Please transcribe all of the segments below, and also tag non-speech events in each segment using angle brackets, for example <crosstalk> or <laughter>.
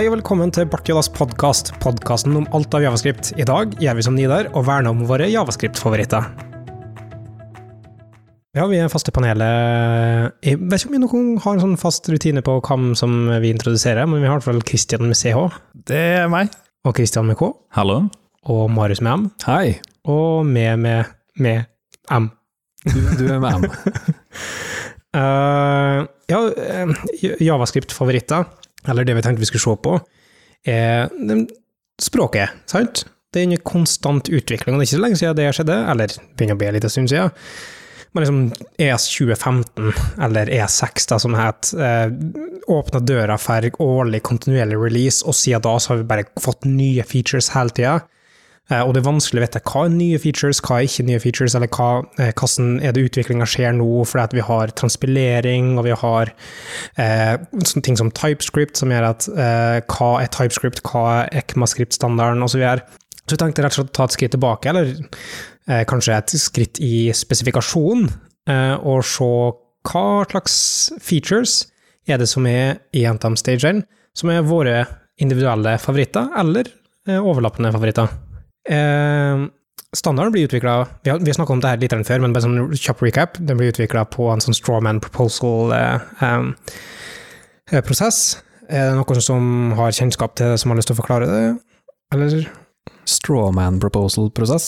Hei og velkommen til Bartjodas podkast, podkasten om alt av javascript. I dag gjør vi som Nidar og verner om våre javascript-favoritter. Ja, vi er faste panelet Jeg vet ikke om vi noen har en sånn fast rutine på hvem som vi introduserer, men vi har i hvert fall Christian med CH, Det er meg. og Christian med K, Hallo? og Marius med M, Hei, og med med, med M. du, du er med M. uh, <laughs> ja, eh, javascript-favoritter, eller det vi tenkte vi skulle se på, er språket, sant? Det er en konstant utvikling, og det er ikke så lenge siden det skjedde, eller begynner å bli en liten stund siden. Men liksom ES 2015, eller ES6 da, som het, eh, åpna døra for årlig kontinuerlig release, og siden da så har vi bare fått nye features hele tida. Eh, Og det er vanskelig å vite hva er nye features, hva er ikke nye features, eller hva, eh, hvordan er det utviklinga skjer nå, fordi vi har transpilering, og vi har eh, ting som TypeScript, som gjør at eh, hva er TypeScript, hva er ECMAScript-standarden, osv. Så, jeg tenkte rett og slett å ta et skritt tilbake, eller eh, kanskje et skritt i spesifikasjon, eh, og se hva slags features er det som er i NTM Stageren, som er våre individuelle favoritter, eller overlappende favoritter. Eh, standarden blir utvikla Vi har, vi snakka om det her litt før, men bare sånn kjapp recap. Den blir utvikla på en sånn strawman proposal-prosess. er det noen som har kjennskap til det, som har lyst til å forklare det? Eller? Strawman proposal-prosess.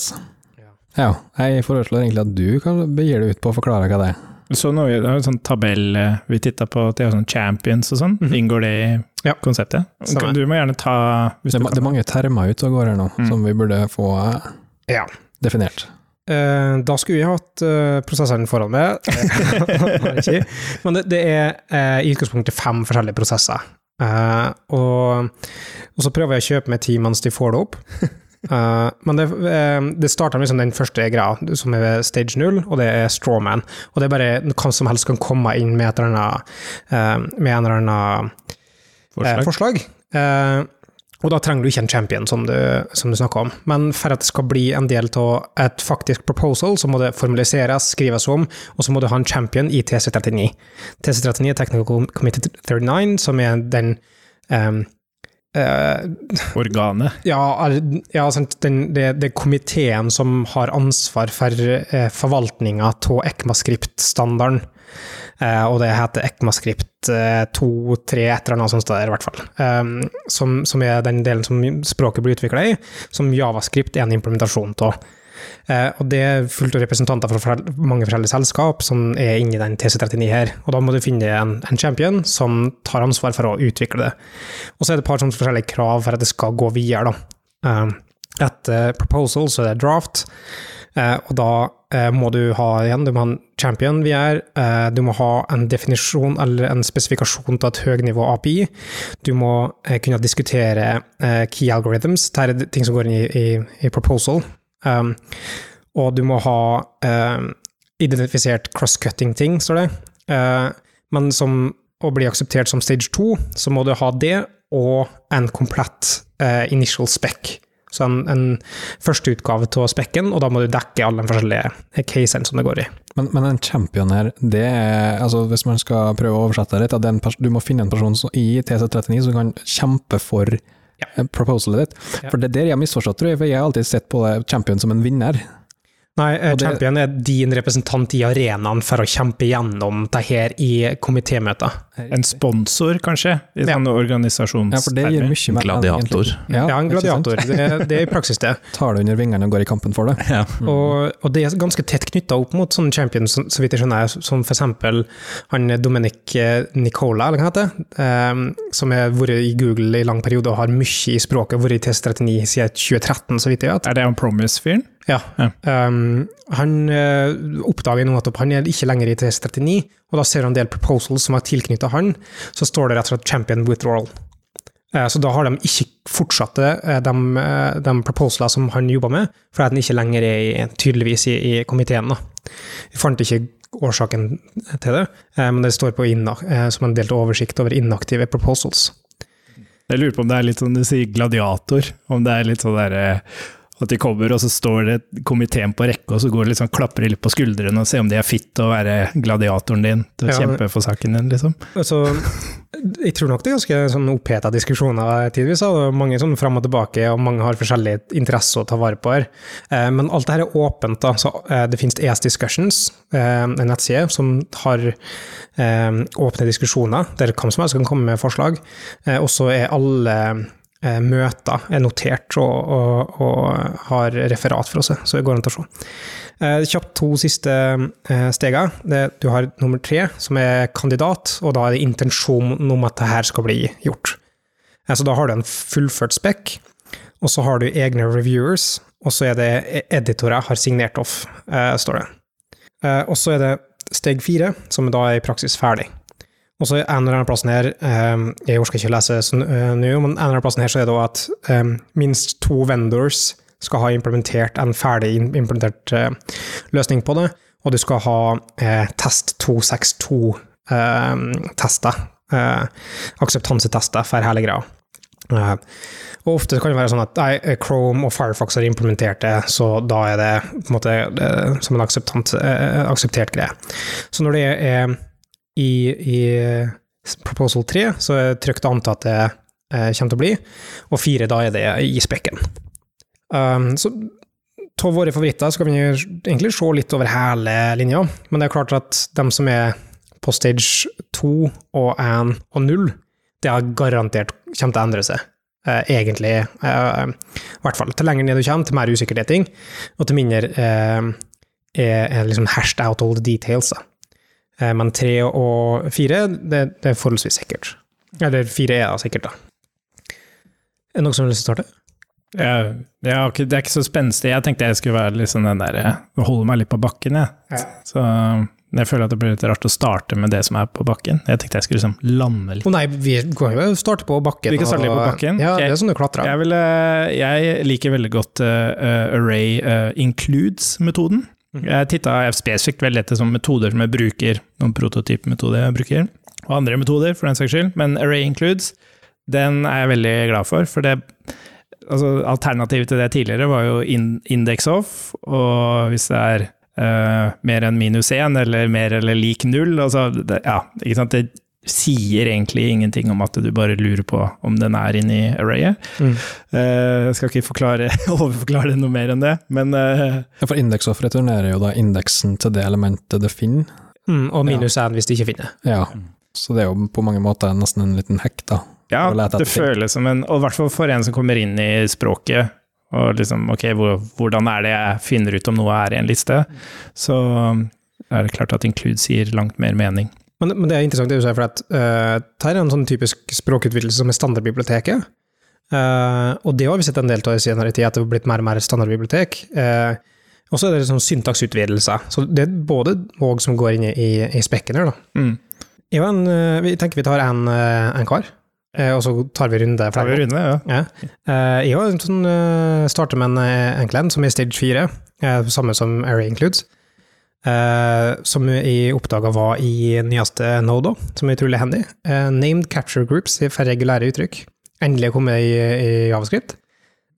Ja. Ja, jeg foreslår egentlig at du kan begir deg ut på å forklare hva det er. Så nå er det en sånn tabell eh, vi titta på, det er sånn champions og sånn. Mhm. Inngår det i Ja. konseptet? Samme. Du må gjerne ta hvis Det, du er det er mange termer ute og går her nå, Mm. som vi burde få eh, Ja. definert. Eh, da skulle vi hatt uh, prosesseren foran meg. <laughs> <laughs> Har. Men det, det er eh, i utgangspunktet fem forskjellige prosesser. Eh, og, og så prøver jeg å kjøpe meg tid mens de får det opp. <laughs> Eh, men det, uh, det starta med liksom den første greia, som er stage null, og det er strawman. Og det er bare hvem som helst kan komme inn med et eller annet uh, med en eller annen eh, Forslag. forslag. Uh, og da trenger du ikke en champion, som du, som du snakker om. Men for at det skal bli en del av et faktisk proposal, så må det formaliseres, skrives om, og så må du ha en champion i TC39. TC39 er Technical Committee 39, som er den um, Organet. ja, ja den, det, det er komiteen som har ansvar for eh, forvaltninga av ECMAScript-standarden. Eh, og det heter ECMAScript eh, 2, 3, et eller annet sånt der, i hvert fall. Um, som, som er den delen som språket blir utvikla i, som Javascript er en implementasjon av. Eh, og det er fullt av representanter fra mange forskjellige selskap som er inni den TC39 her. Og da må du finne en, en champion som tar ansvar for å utvikle det. Og så er det et par sånne forskjellige krav for at det skal gå videre. Da. Um, etter proposal så er det draft, eh, og da eh, må du ha igjen, du må ha en champion VR, eh, du må ha en definisjon eller en spesifikasjon til et høynivå API, du må eh, kunne diskutere eh, key algorithms, dette er ting som går inn i, i, i proposal, um, og du må ha eh, identifisert cross-cutting-ting, står det, Uh, men som å bli akseptert som stage 2, så må du ha det og en komplett uh, initial spec. Så en, en førsteutgave av spekken, og da må du dekke alle de forskjellige casene som det går i. Men, men en champion her, det er, altså hvis man skal prøve å oversette det litt, at du må finne en person som, i TC39 som kan kjempe for Ja. eh, proposalet ditt. Ja. For det er der jeg har misforstått, tror jeg, for jeg har alltid sett på champion som en vinner. Nei, eh, Og det- champion er din representant i arenaen for å kjempe gjennom det her i komitémøter. En sponsor, kanskje, i Ja. sånn organisasjons... Ja, for det gir mye mer Gladiator. Ja, Ja, en gladiator. Det, er- det er i praksis det. <laughs> Tar det under vingene og går i kampen for det. Ja. <laughs> Og, og det er ganske tett knytta opp mot sånne champions, så så vidt jeg skjønner, som for eksempel han Dominic eh, Nicola, eller hva heter, eh, som har vært i Google i lang periode og har mye i språket, vært i TS39 siden 2013, så vidt jeg vet. Er det han Promise-fyren? Ja. Ja. Um, han uh, oppdager nå at han er ikke lenger i TS39, og da ser han en del proposals som er tilknyttet han, så står det rett og slett champion withdrawal. Uh, Så da har de ikke fortsatt eh, de, de proposalene som han jobba med, fordi han ikke lenger er i, tydeligvis i, i komiteen. Da. Vi fant ikke årsaken til det, men det står på som en delt oversikt over inaktive proposals. Jeg lurer på om det er litt sånn du sier gladiator, om det er litt sånn derre At de kommer, og så står det komiteen på rekke, og så går det liksom, klapper de litt på skuldrene og ser om de er fit til å være gladiatoren din til å Ja, kjempe for saken din, liksom. Altså, jeg tror nok det er ganske sånn oppheta diskusjoner tidvis. og Det er mange sånn fram og tilbake, og mange har forskjellige interesser å ta vare på her. Eh, Men alt dette er åpent. da, så eh, Det finnes ES Discussions, eh, en nettside som har eh, åpne diskusjoner, der hvem som helst kan komme med forslag. Eh, Og så er alle møter er notert og, og, og har referat for oss, så det går an å se. Eh, Kjapt to siste eh, stegene. Du har nummer tre, som er kandidat, og da er det intensjonen om at det her skal bli gjort. Eh, Så da har du en fullført spekk, og så har du egne reviewers, og så er det editorer har signert off, eh, står det. Eh, Og så er det steg fire, som da er i praksis ferdig. Og så en eller annen plassen her, eh, jeg orker ikke lese sånn eh, nå, men en eller annen plassen her så er det at eh, minst to vendors skal ha implementert en ferdig implementert eh, løsning på det, og du skal ha eh, test 262-tester, eh, akseptansetester for hele greia. Og ofte kan det være sånn at nei, Chrome og Firefox har implementert det, så da er det på en måte det, som en akseptert greie. Så når det er i, i proposal 3, så er trygt å anta at det eh, kommer til å bli, og 4 da er det i spekken. Um, så av våre favoritter skal vi egentlig se litt over hele linja, men det er klart at de som er på stage 2 og 1 og 0, det har garantert kommer til å endre seg. Eh, egentlig, eh, i hvert fall. Til lenger ned du kommer, til mer usikkerheting, og til mindre eh, er, er liksom hashed out all the details. Da. Eh, men tre og fire, det, det er forholdsvis sikkert. Eller fire er da sikkert, da. Er det noen som har lyst til å starte? Jeg, jeg det er ikke så spenstig. Jeg tenkte jeg skulle være sånn den der eh, Holde meg litt på bakken, jeg. Ja. Så jeg føler at det blir litt rart å starte med det som er på bakken. Jeg tenkte jeg skulle liksom lande litt. Å nei, vi kan jo starte på bakken. Vi kan starte litt på bakken? Ja, det er sånn du klatrer. Jeg, vil, jeg liker veldig godt eh, Array uh, includes-metoden. Mhm. Jeg titta spesifikt veldig etter sånne metoder som jeg bruker, noen prototypmetoder jeg bruker, og andre metoder for den saks skyld, men Array includes, den er jeg veldig glad for, for det altså, Alternativet til det tidligere var jo in index off, og hvis det er uh, mer enn minus én, eller mer eller lik null, altså, det, ja, ikke sant, det sier egentlig ingenting om at du bare lurer på om den er inni arrayet. Mm. Eh, jeg skal ikke forklare, <laughs> overforklare det noe mer enn det, men eh, Ja, for indeksoff returnerer jo da indeksen til det elementet det finner. Mm, og minus én hvis det ikke finner. Ja, så det er jo på mange måter nesten en liten hekk, da. ja, det ting. føles som en Og i hvert fall for en som kommer inn i språket, og liksom ok, hvordan er det jeg finner ut om noe er i en liste, så er det klart at include sier langt mer mening. Men, men det er interessant det du sier, for at uh, det her er en sånn typisk språkutvidelse som er standardbiblioteket. Uh, og det har vi sett en del av i senere tid, at det har blitt mer og mer standardbibliotek. Uh, og så er det liksom syntaksutvidelser. Så det er både og som går inn i, i, spekken her, da. Mm. En, eh, vi tenker vi tar en, eh, en kar, eh, og så tar vi runde. Tar vi runde, ja. Ja. Eh, jeg har sånn, eh, starter med en, enkel en som er stage 4, eh, samme som Array Includes, eh, som jeg oppdaga var i nyeste Nodo, som er utrolig handy. Uh, named capture groups for regulære uttrykk. Endelig kommet i, i Javascript.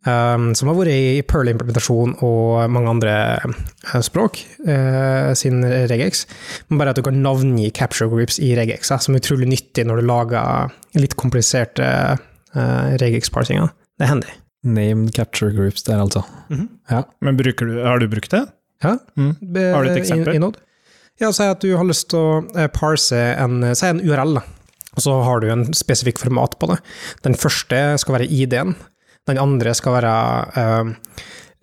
Um, som har vært i Perl-implementasjon og mange andre uh, språk eh, sin regex. Men bare at du kan navngi capture groups i regex, som er utrolig nyttig når du lager litt kompliserte uh, regex-parsinger. Det er handy. Named capture groups der, altså. Ja. Men du, har du brukt det? Ja. Mm. Har du et eksempel? I, i Ja, si at du har lyst til å eh, parse en, si en URL, og så har du en spesifikk format på det. Den første skal være ID-en, den andre skal være uh,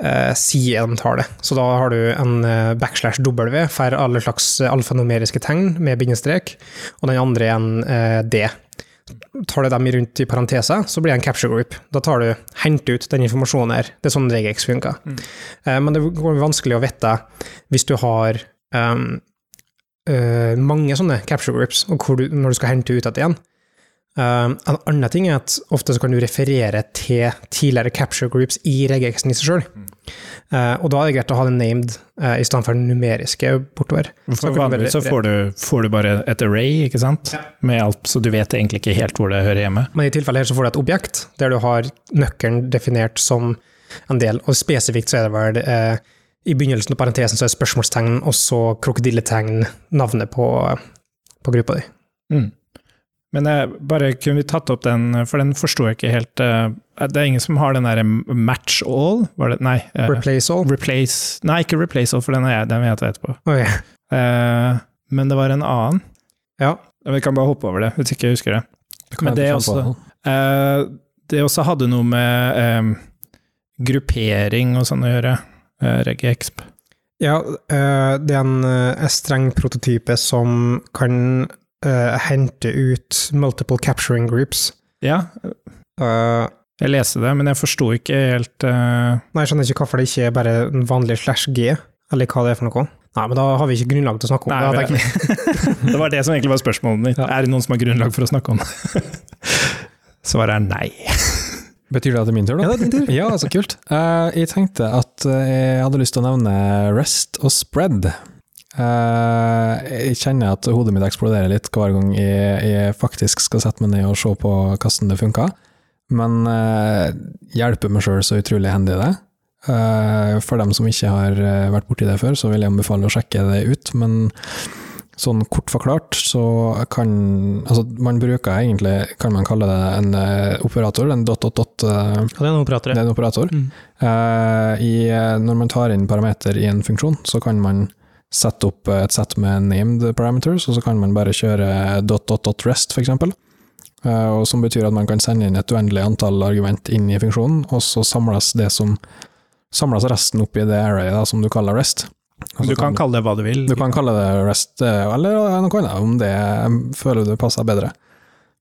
uh, sideantallet. Så da har du en eh, backslash W for alle slags alfanumeriske tegn med bindestrek, og den andre er en uh, D. Tar du dem rundt i parenteser, så blir det en capture group. Da tar du, henter ut den informasjonen her. Det er sånn regex funker. Eh, men det går vanskelig å vite hvis du har um, uh, mange sånne capture groups, og du, når du skal hente ut igjen. Uh, en annen ting er at ofte så kan du referere til tidligere capture groups i regexen i seg sjøl. Og da er det greit å ha det named uh, i stedet for den numeriske bortover. For vanligvis så får du, får du bare et array, ikke sant? Med alt, så du vet egentlig ikke helt hvor det hører hjemme. Men i tilfellet her så får du et objekt der du har nøkkelen definert som en del. Og spesifikt så er det vel eh, i begynnelsen av parentesen så er det spørsmålstegn, og så krokodilletegn, navnet på, på gruppa di. Mm. Men jeg, bare kunne vi tatt opp den, for den forsto jeg ikke helt eh, Det er ingen som har den derre match all? Var det, nei. eh, Replace all. replace Nei, ikke replace all, for den er jeg, den vil jeg ta etterpå. Ok. Uh, men det var en annen. Ja. Vi kan bare hoppe over det, hvis ikke jeg husker det. Kan Men det på også- det? Eh, det også hadde noe med um, gruppering og sånn å gjøre. Uh, Regiexp. Ja, eh, det er en eh, streng prototype som kan eh, hente ut multiple capturing groups. Ja, Uh, jeg leste det, men jeg forsto ikke helt uh... nei, jeg skjønner ikke hvorfor det ikke er bare en vanlig slash G, eller hva det er for noe. Nei, men da har vi ikke grunnlag til å snakke om Nei, det. <laughs> Det var det som egentlig var spørsmålet mitt. Ja. Er det noen som har grunnlag for å snakke om det? <laughs> Svaret er nei. Betyr det at det er min tur, da? Ja, det er din tur. Ja, så kult. Uh, jeg tenkte at jeg hadde lyst til å nevne rest og spread. Eh, jeg kjenner at hodet mitt eksploderer litt hver gang jeg, jeg faktisk skal sette meg ned og se på hvordan det funker. Men uh, hjelper meg sjøl så utrolig hendig det. Uh, for dem som ikke har vært borti det før, så vil jeg anbefale å sjekke det ut. Men sånn kort forklart så kan Altså, man bruker egentlig, kan man kalle det en operator, en dot, dot, dot Ja, det er en operator. det er en operator. Mm. I, når man tar inn parameter i en funksjon, så kan man sette opp et sett med named parameters, og så kan man bare kjøre dot, dot, dot rest, for eksempel. Eh, som betyr at man kan sende inn et uendelig antall argument inn i funksjonen, og så samles det som samles resten opp i det arrayet da, som du kaller rest. Også Du kan kalle det hva du vil. du kan kalle det rest, eh, eller noe annet, om det føler du passer bedre.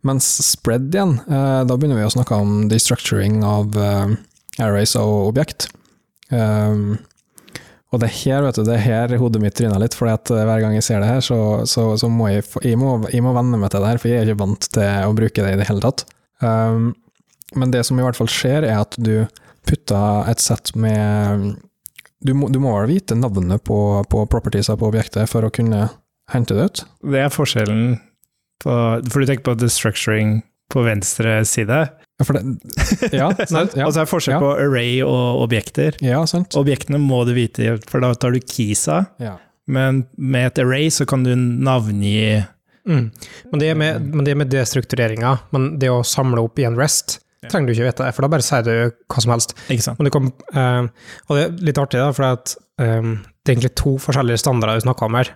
Mens spread igjen, uh, da begynner vi å snakke om destructuring av uh, arrays og objekt. Um, og det er her, vet du, det er her hodet mitt tryner litt, for hver gang jeg ser det her, så, så, så må jeg, jeg, må, jeg må venne meg til det her, for jeg er ikke vant til å bruke det i det hele tatt. Um, men det som i hvert fall skjer, er at du putter et sett med Du må, du må vel vite navnet på, på propertiesa på objektet for å kunne hente det ut? Det er forskjellen på For du tenker på destructuring på venstre side. Ja, for det, <laughs> ja, sant, ja, Og så er det forskjell Ja. på array og objekter. ja, sant. Objektene må du vite, for da tar du keysa. Ja. Men med et array så kan du navngi Mm. Men, det er med, men det er med destruktureringa, men det å samle opp i en rest, trenger du ikke vite, for da bare sier du hva som helst. Ikke sant? Men det kom, eh, og det er litt artig, da, for at, um, det er egentlig to forskjellige standarder vi snakker om her.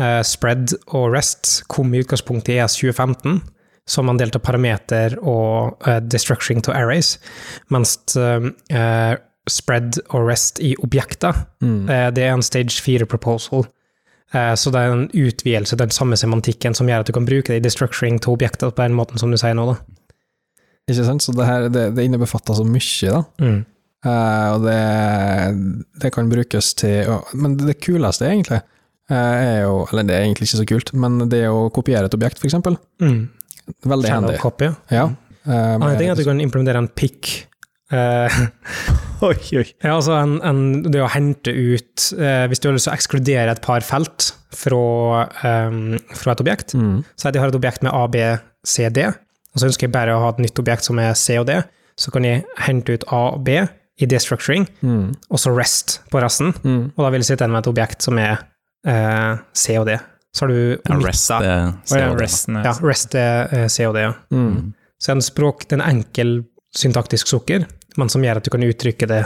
Uh, spread og rest kom i utgangspunktet i ES 2015, som man delt av parameter og uh, destructuring to arrays, mens uh, spread og rest i objekter, Mm. eh, det er en stage 4 proposal. Eh, Så det er en utvidelse den samme semantikken som gjør at du kan bruke det i destructuring til objekter på den måten som du sier nå. Da. Ikke sant? Så det her, det, det innebefatter så mye, da. Mm. Uh, og det, det kan brukes til å- Men det kuleste, egentlig, uh, er jo Eller det er egentlig ikke så kult, men det å kopiere et objekt, eksempel. Mm. Veldig handy. copy. Ja. Um, Annen ting er at du kan implementere en pick. Eh, <laughs> Oi, oi. ja, altså en, en, det å hente ut eh, Hvis du har lyst til å ekskludere et par felt fra, um, fra et objekt, mm. så er det jeg har et objekt med A, B, C, D, og så ønsker jeg bare å ha et nytt objekt som er C og D, så kan jeg hente ut A og B i destructuring, Mm. og så rest på resten, Mm. og da vil jeg sitte igjen med et objekt som er eh, C og D. Så har du Ja, rest er ja, COD. resten er Ja, rest er eh, C og D, ja. Mm. Så en språk, det er en enkel syntaktisk sukker, men som gjør at du kan uttrykke det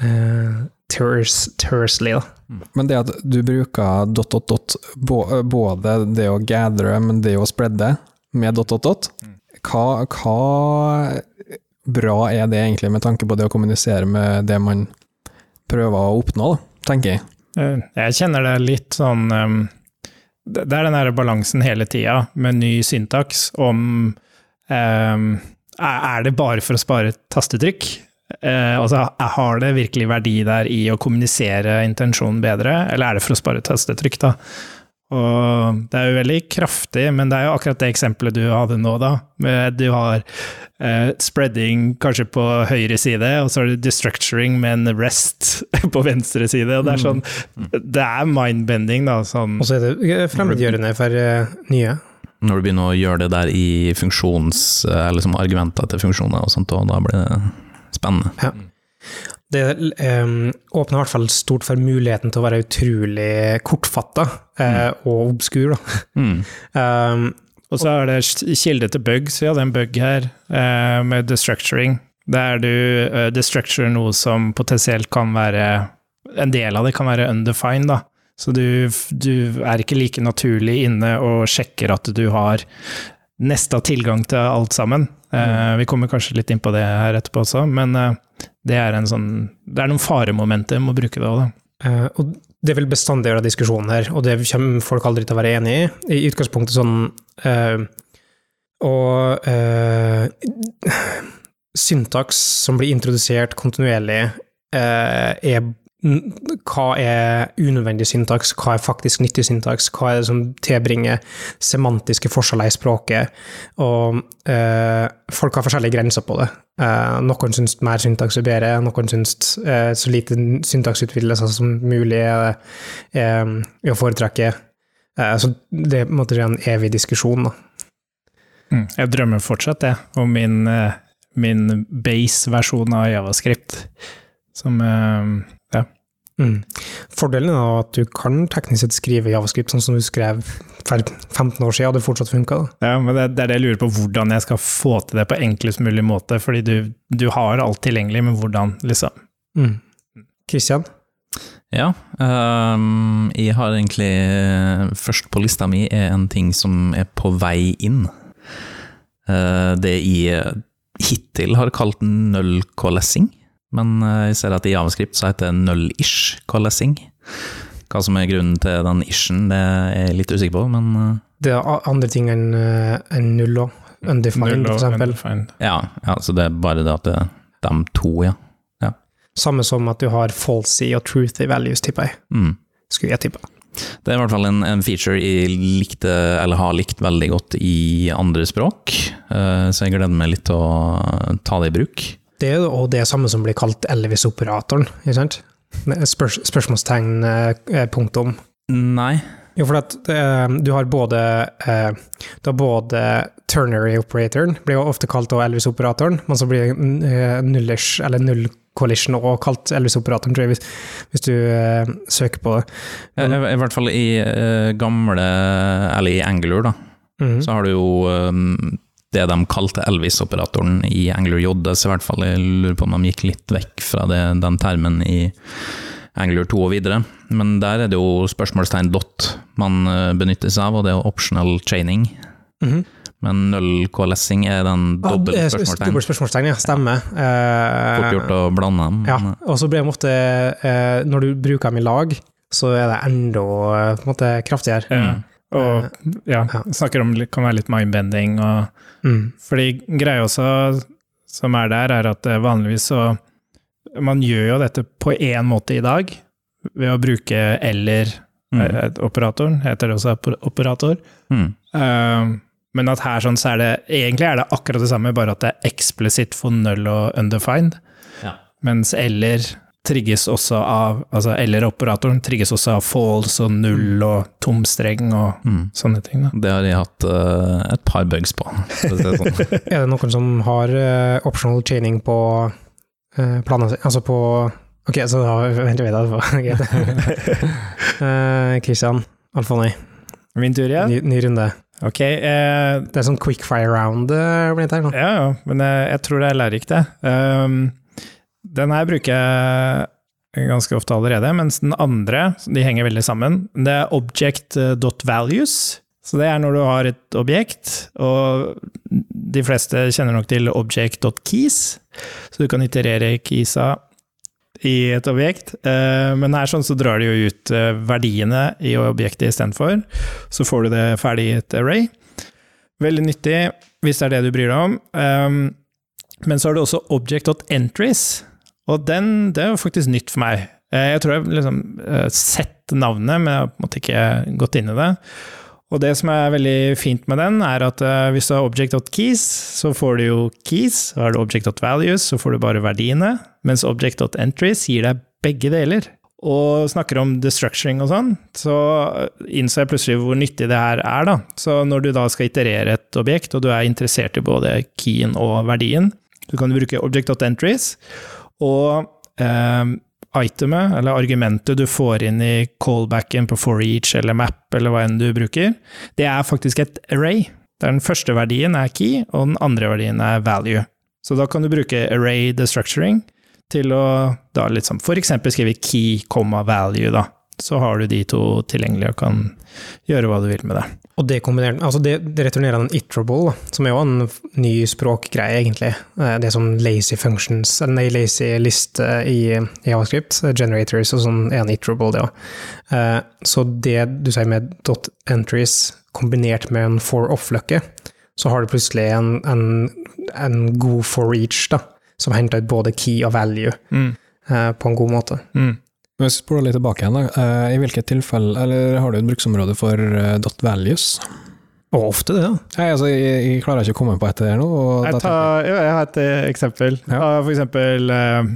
uh, tersely, da. Men det at du bruker dot, dot, dot, både det å gathere, men det å spredde med dot, dot, dot, hva, hva bra er det egentlig med tanke på det å kommunisere med det man prøver å oppnå, tenker jeg. Eh, Jeg kjenner det litt sånn um, Det er den der balansen hele tida med ny syntaks om um, er det bare for å spare tastetrykk? Uh, altså, har det virkelig verdi der i å kommunisere intensjonen bedre, eller er det for å spare tastetrykk, da? Og det er jo veldig kraftig, men det er jo akkurat det eksempelet du hadde nå, da. Du har eh, spreading kanskje på høyre side, og så har du destructuring med en rest <laughs> på venstre side. Og det er sånn Det er mindbending, da. Sånn. Og så er det eh, fremmedgjørende for eh, nye. Når du begynner å gjøre det der i funksjons, eller som argumenter til funksjoner og sånt, og da blir det spennende. Det um, åpner i hvert fall stort for muligheten til å være utrolig kortfatta eh, og obskur. Da. Mm. <laughs> Um, Og så er det kilde til bugs. Vi hadde en bug her uh, med destructuring. Der du uh, destructurer noe som potensielt kan være En del av det kan være undefined, da. Så du, du er ikke like naturlig inne og sjekker at du har neste tilgang til alt sammen. Eh, vi kommer kanskje litt inn på det her etterpå også, men eh, det er sånn Det er noen faremomenter med å bruke det òg, da. Eh, og det vil bestandig være diskusjon her, og det kommer folk aldri til å være enig i. I utgangspunktet sånn eh, Og eh, syntaks som blir introdusert kontinuerlig, er hva er unødvendig syntaks, hva er faktisk nyttig syntaks, hva er det som tilbringer semantiske forskjeller i språket, og eh, folk har forskjellige grenser på det. Eh, noen syns mer syntaks er bedre, noen syns eh, så lite syntaksutvidelse som mulig er, er å foretrekke. Eh, så det er på en evig diskusjon, da. Mm. Jeg drømmer fortsatt, jeg, om min, eh, min base-versjon av Javascript. Som eh. Mm. Fordelen er at du kan teknisk sett skrive javascript sånn som du skrev for 15 år siden, og det fortsatt funka. ja men det, det er det jeg lurer på, hvordan jeg skal få til det på enklest mulig måte. Fordi du, du har alt tilgjengelig, men hvordan, liksom? Mm. Christian? Ja, um, jeg har egentlig Først på lista mi er en ting som er på vei inn. Uh, det jeg hittil har kalt null-coalescing, men eh, jeg ser at i javascript så heter det null-ish-coalescing. Hva som er grunnen til den ishen, det er jeg litt usikker på, men eh, Det er andre ting enn en null òg. Undefined, for eksempel. undefined. ja, ja, så det er bare det at det er de to, ja. Samme som at du har falsy og truthy values, tipper jeg. Mm. Skulle jeg tippe. Det er i hvert fall en, en feature jeg likte, eller har likt veldig godt i andre språk, eh, så jeg gleder meg litt til å ta det i bruk. Det er jo det samme som blir kalt Elvis-operatoren, ikke sant? Spørs, spørsmålstegn, eh, punktum. Nei. Jo, for at eh, du har både eh, har både ternary-operatoren, blir jo ofte kalt Elvis-operatoren, men så blir eh, nullers, eller null collision også kalt Elvis-operatoren, tror jeg, hvis, hvis du eh, søker på det. I, I hvert fall i eh, gamle, eller i Angular, da, Mhm. så har du jo eh, det de kalte Elvis-operatoren i Angler JS, i hvert fall. Jeg lurer på om de gikk litt vekk fra det, den termen i Angler 2 og videre. Men der er det jo spørsmålstegn dot man eh, benytter seg av, og det er optional chaining. -hmm. Men null coalescing er den Ja, dobbelt spørsmålstegn. Dobbelt spørsmålstegn, ja. Stemmer. Eh, Fort gjort å blande dem. Ja, og så blir det ofte eh, Når du bruker dem i lag, så er det enda på en måte kraftigere. Ja. Og ja, Ja. snakker om det kan være litt mindbending og Mm. Fordi greia også som er der, er at eh, vanligvis så Man gjør jo dette på én måte i dag, ved å bruke eller Mm. eh, operatoren, heter det også oper- operator. Mm. Uh, men at her sånn, så er det egentlig er det akkurat det samme, bare at det er eksplisitt for null og undefined. Ja. Mens eller trigges også av altså eller-operatoren trigges også av falls og null og tom streng og Mm. sånne ting. Da. Det har de hatt uh, et par bugs på. si sånn. <laughs> Er det noen som har uh, optional chaining på uh, planene sine? Altså på Ok, så da venter vi. <laughs> <laughs> Eh, Christian, alfa. Min tur igjen? Ny, ny runde. Ok, eh, Det er sånn quick fire round uh, blir det her nå. ja, ja, men jeg, jeg tror det er lærerikt, det. Um, den her bruker jeg ganske ofte allerede, mens den andre, de henger veldig sammen, det er object.values. Så det er når du har et objekt, og de fleste kjenner nok til object.keys, så du kan iterere keysa i et objekt. Eh, Men her sånn så drar de jo ut eh, verdiene i objektet istedenfor. Så får du det ferdig i et array. Veldig nyttig hvis det er det du bryr deg om. Um, men så har du også object.entries, og den, det er jo faktisk nytt for meg. Eh, Jeg tror jeg har liksom eh, sett navnet, men jeg har på en måte ikke gått inn i det. Og det som er veldig fint med den, er at eh, hvis du har object.keys, så får du jo keys, har du object.values, så får du bare verdiene, mens object.entries gir deg begge deler. Og snakker om destructuring og sånn, så innså jeg plutselig hvor nyttig det her er, da. Så når du da skal iterere et objekt, og du er interessert i både keyen og verdien, så kan du bruke object.entries, og eh, itemet, eller argumentet du får inn i callbacken på for each eller map eller hva enn du bruker, det er faktisk et array. Der den første verdien er key, og den andre verdien er value. Så da kan du bruke array destructuring til å da liksom for eksempel skrive key, value, da. Så har du de to tilgjengelige og kan gjøre hva du vil med det. Og det, altså det, det returnerer en iterable, som er jo en ny språkgreie, egentlig. Eh, det som lazy functions, eller nei, lazy list i javascript. Generators og sånn er en iterable, det òg. Eh, så det du sier med dot entries kombinert med en for off-løkke, så har du plutselig en, en, en, god for each, da, som henter ut både key og value mm. Eh, på en god måte. Mm. Hvis vi spoler litt tilbake igjen, da. Eh, I hvilket tilfelle, eller har du et bruksområde for eh, dot values? Og ofte det, ja. Nei, altså, jeg, jeg, klarer ikke å komme på et her nå. Jeg, tar, jeg, har et eh, eksempel. Ja. For eksempel eh,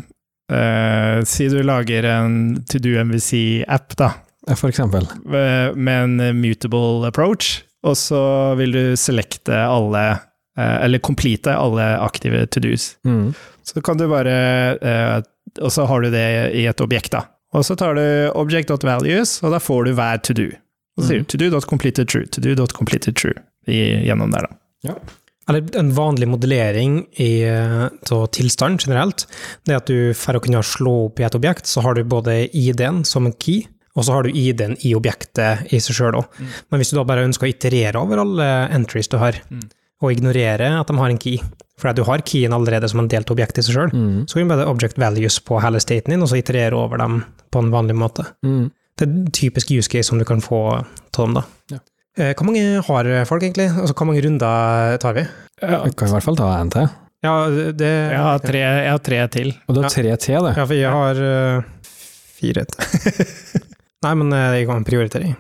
eh, Si du lager en to do MVC-app, da. For eksempel. Med en mutable approach, og så vil du selekte alle eh, Eller complete alle aktive to do's. Mm. Så kan du bare Og så har du det i et objekt, da. Og så tar du object.values, og da får du hver to do. Og så sier du mm. to do.completed true, to do.completed true gjennom der, da. Ja. Eller en vanlig modellering av tilstand generelt, det er at du for å kunne slå opp i et objekt, så har du både ID-en som en key, og så har du ID-en i objektet i seg sjøl òg. Mm. Men hvis du da bare ønsker å iterere over alle entries du har, mm. og ignorere at de har en key, for du har keyen allerede som en delt objekt i seg sjøl, mm. så kan du bare object values på hele staten din, og så iterere over dem på en vanlig måte. Mm. Det er typisk use case som du kan få av dem, da. Ja. Eh, hvor mange har folk, egentlig? Altså, hvor mange runder tar vi? Ja, vi kan i hvert fall ta en til. Ja, det Jeg har tre, jeg har tre til. Og du har tre til, det? Ja, for jeg har uh, fire til. <laughs> Nei, men uh, jeg kan prioritere.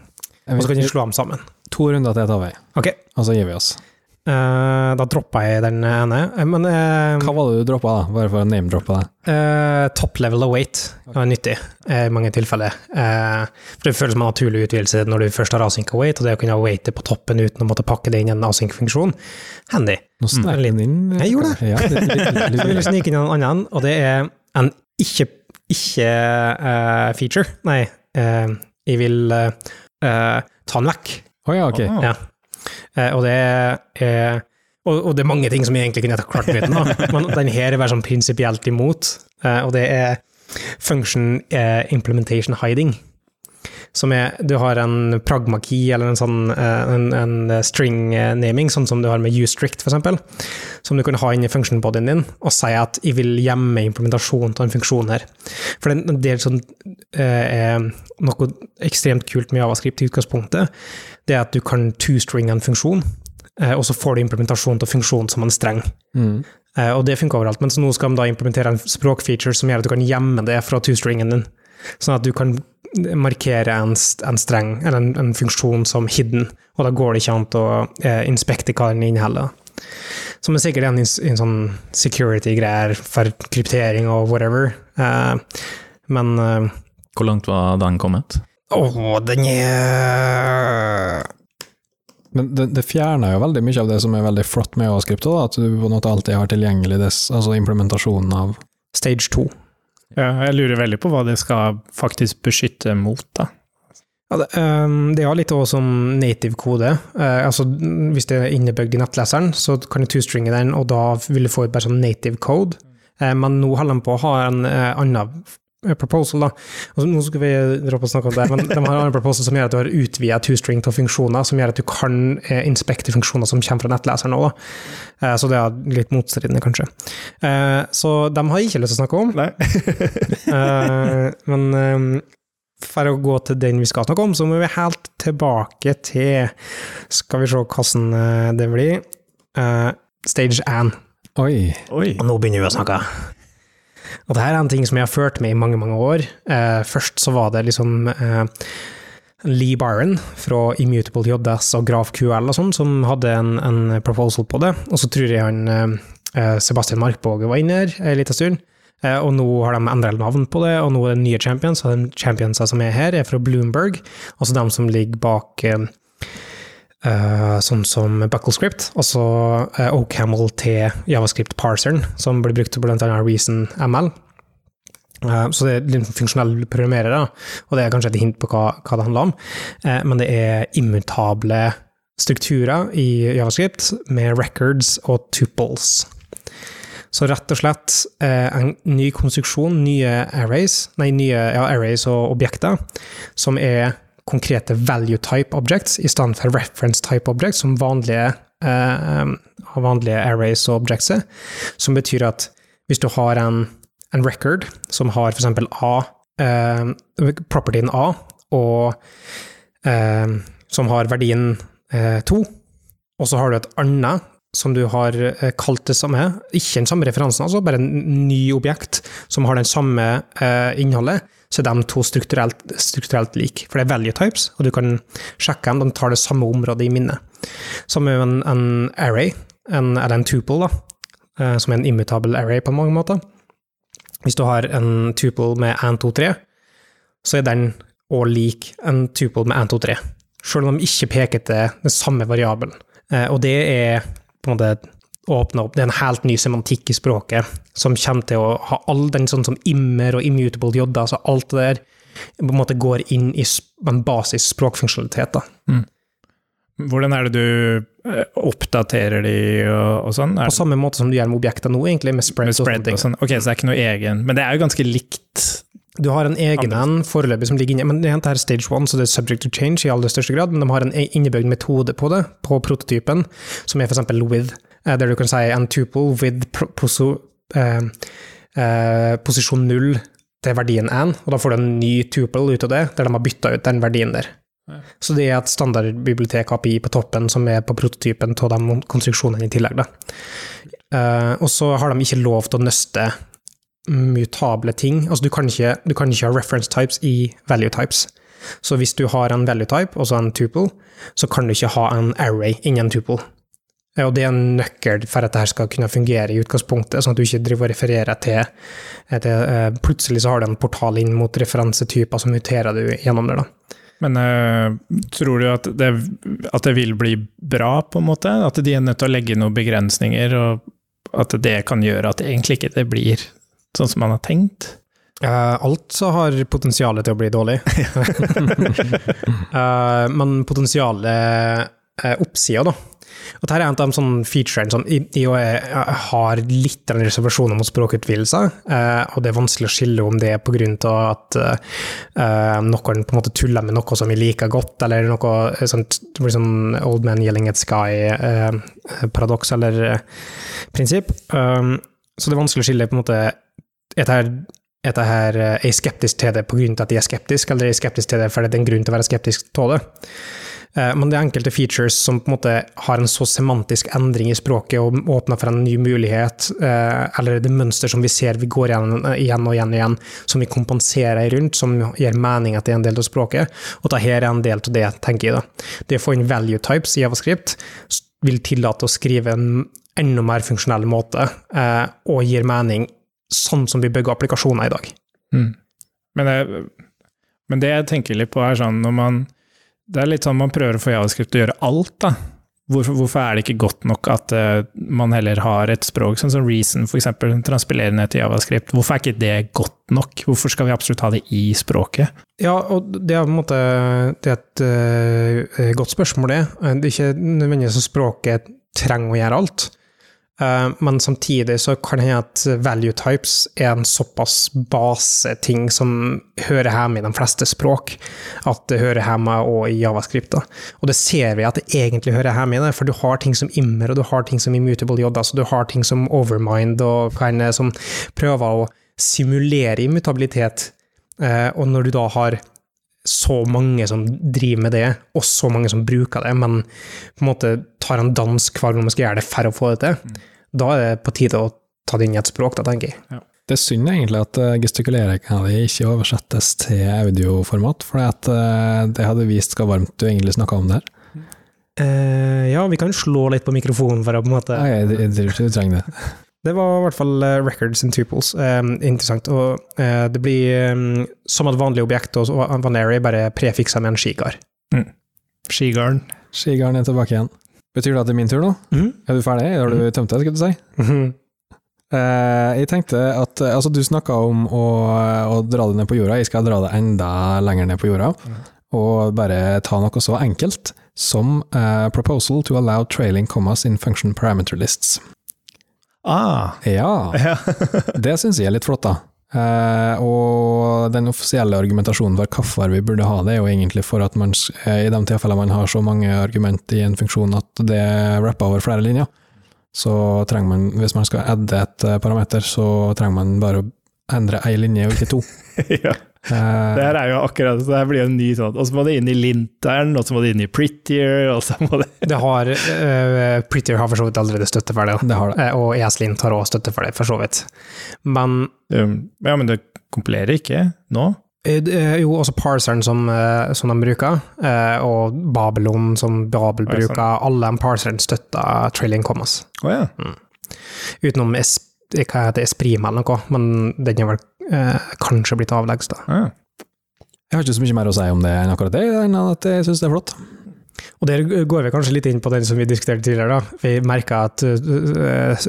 Og så kan vi slå dem sammen. To runder til tar vi, Ok. og så gir vi oss. Uh, da droppa jeg den ene. Men uh, Hva var det du droppa, da? Bare for å name-droppe det. Uh, top level await er nyttig i mange tilfeller. for det føles som en naturlig utvidelse når du først har async weight, og det å kunne awaite på toppen uten å måtte pakke det inn i en async-funksjon. Handy. Nå snek den inn. Jeg gjorde det. Ja, litt, litt, Så vil snike inn en annen, og det er en ikke-feature. Nei, jeg vil ta den vekk. Oh, ja, ok. Ja. Eh, og det er og, og, det er mange ting som jeg egentlig kunne klart uten, <laughs> men den her er bare sånn prinsipielt imot. Eh, og det er function eh, implementation hiding. Som er Du har en pragma-key eller en sånn en, en string-naming, sånn som du har med ustrict, f.eks., som du kan ha inn i function-bodyen din, og si at jeg vil gjemme implementasjonen av en funksjon her. For det, er sånn, noe ekstremt kult med javascript i utgangspunktet det er at du kan two-stringe en funksjon, eh, og så får du implementasjon av funksjonen som en streng. Mm. Eh, og det funker overalt, men nå skal de da implementere en språkfeature som gjør at du kan gjemme det fra two-stringen din. Sånn at du kan markere en, en streng, eller en, en, funksjon som hidden, og da går det ikke an å eh, inspekte hva den inneholder. Som er sikkert en, en sånn security-greier for kryptering og whatever. Eh, men eh, Hvor langt var den kommet? Å, den er Men det, det, fjerner jo veldig mye av det som er veldig flott med Ascript, at du på en måte alltid har tilgjengelig des, altså implementasjonen av Stage 2. Ja, jeg lurer veldig på hva det skal faktisk beskytte mot, da. Ja, det, um, det er litt også som native kode. Uh, altså, hvis det er innebygd i nettleseren, så kan du two-stringe den, og da vil du få bare sånn native code. Uh, men nå holder de på å ha en uh, annen Eh, proposal, da. Altså, nå skal vi droppe å snakke om det, men de har en proposal som gjør at du har utvida two-string til funksjoner, som gjør at du kan eh, inspekte funksjoner som kommer fra nettleseren òg. Eh, så det er litt motstridende, kanskje. Eh, så de har jeg ikke lyst til å snakke om. <laughs> eh, men for å gå til den vi skal snakke om, så må vi helt tilbake til Skal vi se hvordan eh, det blir. stage 1 Oi. Oi. Og nå begynner vi å snakke. Og det her er en ting som jeg har ført med i mange, mange år. Eh, først så var det liksom eh, Lee Byron fra Immutable JS og Graf QL og sånn, som hadde en, en, proposal på det. Og så tror jeg han eh, Sebastian Markbåge var inne her en liten stund. Eh, og nå har de endret navn på det, og nå er det nye champions. Og de championsa som er her, er fra Bloomberg. Altså de som ligger bak eh, Uh, sånn som Bucklescript, altså uh, OCaml til Javascript-parseren, som blir brukt til bl.a. Reason ML. Uh, Så det er litt funksjonell programmerer, og det er kanskje et hint på hva, hva det handler om. Uh, Men det er immutable strukturer i Javascript med records og tuples. Så rett og slett eh, en ny konstruksjon, nye arrays, nei, nye ja, arrays og objekter, som er konkrete value type objects i stedet for reference type objects, som vanlige, eh, vanlige arrays og objects er. Som betyr at hvis du har en, en record som har f.eks. A, eh, propertyen A, og eh, som har verdien eh, 2, og så har du et annet som du har eh, kalt det samme, ikke den samme referansen, altså, bare en ny objekt som har den samme eh, innholdet, så er de to strukturelt, strukturelt like. For det er value types, og du kan sjekke om de tar det samme området i minnet. Som med en, en array, en, eller en tuple, da, eh, som er en immutable array på mange måter. Hvis du har en tuple med 1, 2, 3, så er den òg lik en tuple med 1, 2, 3. Selv om de ikke peker til den samme variabelen. Eh, Og det er på en måte åpne opp, det er en helt ny semantikk i språket som kommer til å ha all den sånn som immer og immutable j, altså alt det der på en måte går inn i en basis språkfunksjonalitet. da. Hvordan er det du eh, oppdaterer de og, og sånn? Er På samme måte som du gjør med objekter nå, egentlig, med spread, med spread og sånne ting. og sånn? Ok, så det er ikke noe egen Men det er jo ganske likt. Du har en egen en foreløpig som ligger inne, men det er stage one, så det er subject to change i aller største grad, men de har en e- innebygd metode på det, på prototypen, som er eksempel with, eh, der du kan si en tuple with poso, eh, eh, posisjon null til verdien 1, og da får du en ny tuple ut av det, der de har bytta ut den verdien der. Så det er et standardbibliotek API på toppen som er på prototypen av de konstruksjonene i tillegg. Da. Eh, og så har de ikke lov til å nøste mutable ting. Altså, du kan, ikke, du kan ikke ha reference types i value types. Så hvis du har en value type, altså en tuple, så kan du ikke ha en array innen tuple. Og det er en nøkkel for at dette skal kunne fungere i utgangspunktet, sånn at du ikke driver og refererer til, til eh, Plutselig så har du en portal inn mot referansetyper, så muterer du gjennom det. da. Men eh, tror du at det, at det vil bli bra, på en måte? At de er nødt til å legge noen begrensninger, og at det kan gjøre at det egentlig ikke det blir sånn som man har tenkt? Uh, alt som har potensial til å bli dårlig. uh, <laughs> <laughs> men potensialet uh, oppsida, da. Og dette er en av de sånne featurene som i- i- jeg har litt av reservasjon mot språkutvidelser, eh, og det er vanskelig å skille om det er av at eh, noen på en måte tuller med noe som vi liker godt, eller noe eh, sånt, sånn old man yelling at sky-paradoks eller eh, prinsipp. Så det er vanskelig å skille på en måte er det her, er her eh, er skeptisk til det pga. at jeg er skeptisk, eller er skeptisk til det fordi det er en grunn til å være skeptisk til det? Eh, Men det er enkelte features som på en måte har en så semantisk endring i språket og åpner for en ny mulighet, eh, eller det mønster som vi ser vi går igjen, igjen og igjen og igjen, som vi kompenserer rundt, som gir mening at det er en del av språket. Og dette er en del av det, tenker jeg. da. Det å få inn value types i Javascript vil tillate å skrive en enda mer funksjonell måte, og gir mening sånn som vi bygger applikasjoner i dag. Mm. Men, det, men det jeg tenker litt på, er sånn når man Det er litt sånn man prøver å få javascript til å gjøre alt, da. Hvorfor, hvorfor er det ikke godt nok at uh, man heller har et språk sånn som Reason, f.eks., transpilerer ned til javascript? Hvorfor er ikke det godt nok? Hvorfor skal vi absolutt ha det i språket? Ja, og det er på en måte det er et uh, godt spørsmål, det. Det er ikke nødvendigvis at språket trenger å gjøre alt. Eh, men samtidig så kan det hende at value types er en såpass baseting som hører hjemme i de fleste språk, at det hører hjemme også i javascript. Og det ser vi at det egentlig hører hjemme i det, for du har ting som immer, og du har ting som immutable j, altså du har ting som overmind, og er som prøver å simulere immutabilitet. Eh, og når du da har så mange som driver med det, og så mange som bruker det, men på en måte tar en dans hver gang man skal gjøre det for å få det til, da er det på tide å ta det inn i et språk, da, tenker jeg. Det er synd egentlig at eh, gestikuleringa di ikke oversettes til audioformat, for eh, det hadde vist hvor varmt du egentlig snakka om det her. Uh, ja, vi kan slå litt på mikrofonen for å på en måte Nei, jeg, jeg tror ikke du trenger det. <laughs> Det var i hvert fall records and tuples. Eh, interessant. Og eh, det blir eh, som et vanlig objekt og array, bare prefiksa med en skikar. Skigarden. Skigarden er tilbake igjen. Betyr det at det er min tur nå? Mhm. Er du ferdig? Har du tømt deg, skulle du si? Mhm. Eh, jeg tenkte at eh, altså, du snakka om å, å dra det ned på jorda, jeg skal dra det enda lenger ned på jorda. Og bare ta noe så enkelt som uh, 'proposal to allow trailing commas in function parameter lists'. Ah, Ja, <laughs> ja. det syns jeg er litt flott, da. Eh, og den offisielle argumentasjonen for hvorfor vi burde ha det, er jo egentlig for at man, eh, i de tilfellene man har så mange argument i en funksjon at det rapper over flere linjer, så trenger man, hvis man skal adde et eh, parameter, så trenger man bare å endre ei linje og ikke to. <laughs> ja. Eh, Det her er jo akkurat så det blir jo en ny sånn Og så må det inn i linteren, og så må det inn i Prettier, og så må det Det har uh, Prettier har for så vidt allerede støtte for det, det har det. Eh, og ESLint har også støtte for det, for så vidt. Men um, Ja, men det kompilerer ikke nå? er jo også parseren som, som de bruker, og Babylon som Babel bruker, alle de parserne støtter trailing commas. Oh, ja. Utenom es, hva heter Esprima eller noe, men den har vel eh, kanskje blitt avleggs, da. Ja. Jeg har ikke så mye mer å si om det enn akkurat det, enn at jeg syns det er flott. Og der går vi kanskje litt inn på den som vi diskuterte tidligere. da. Vi merka at uh,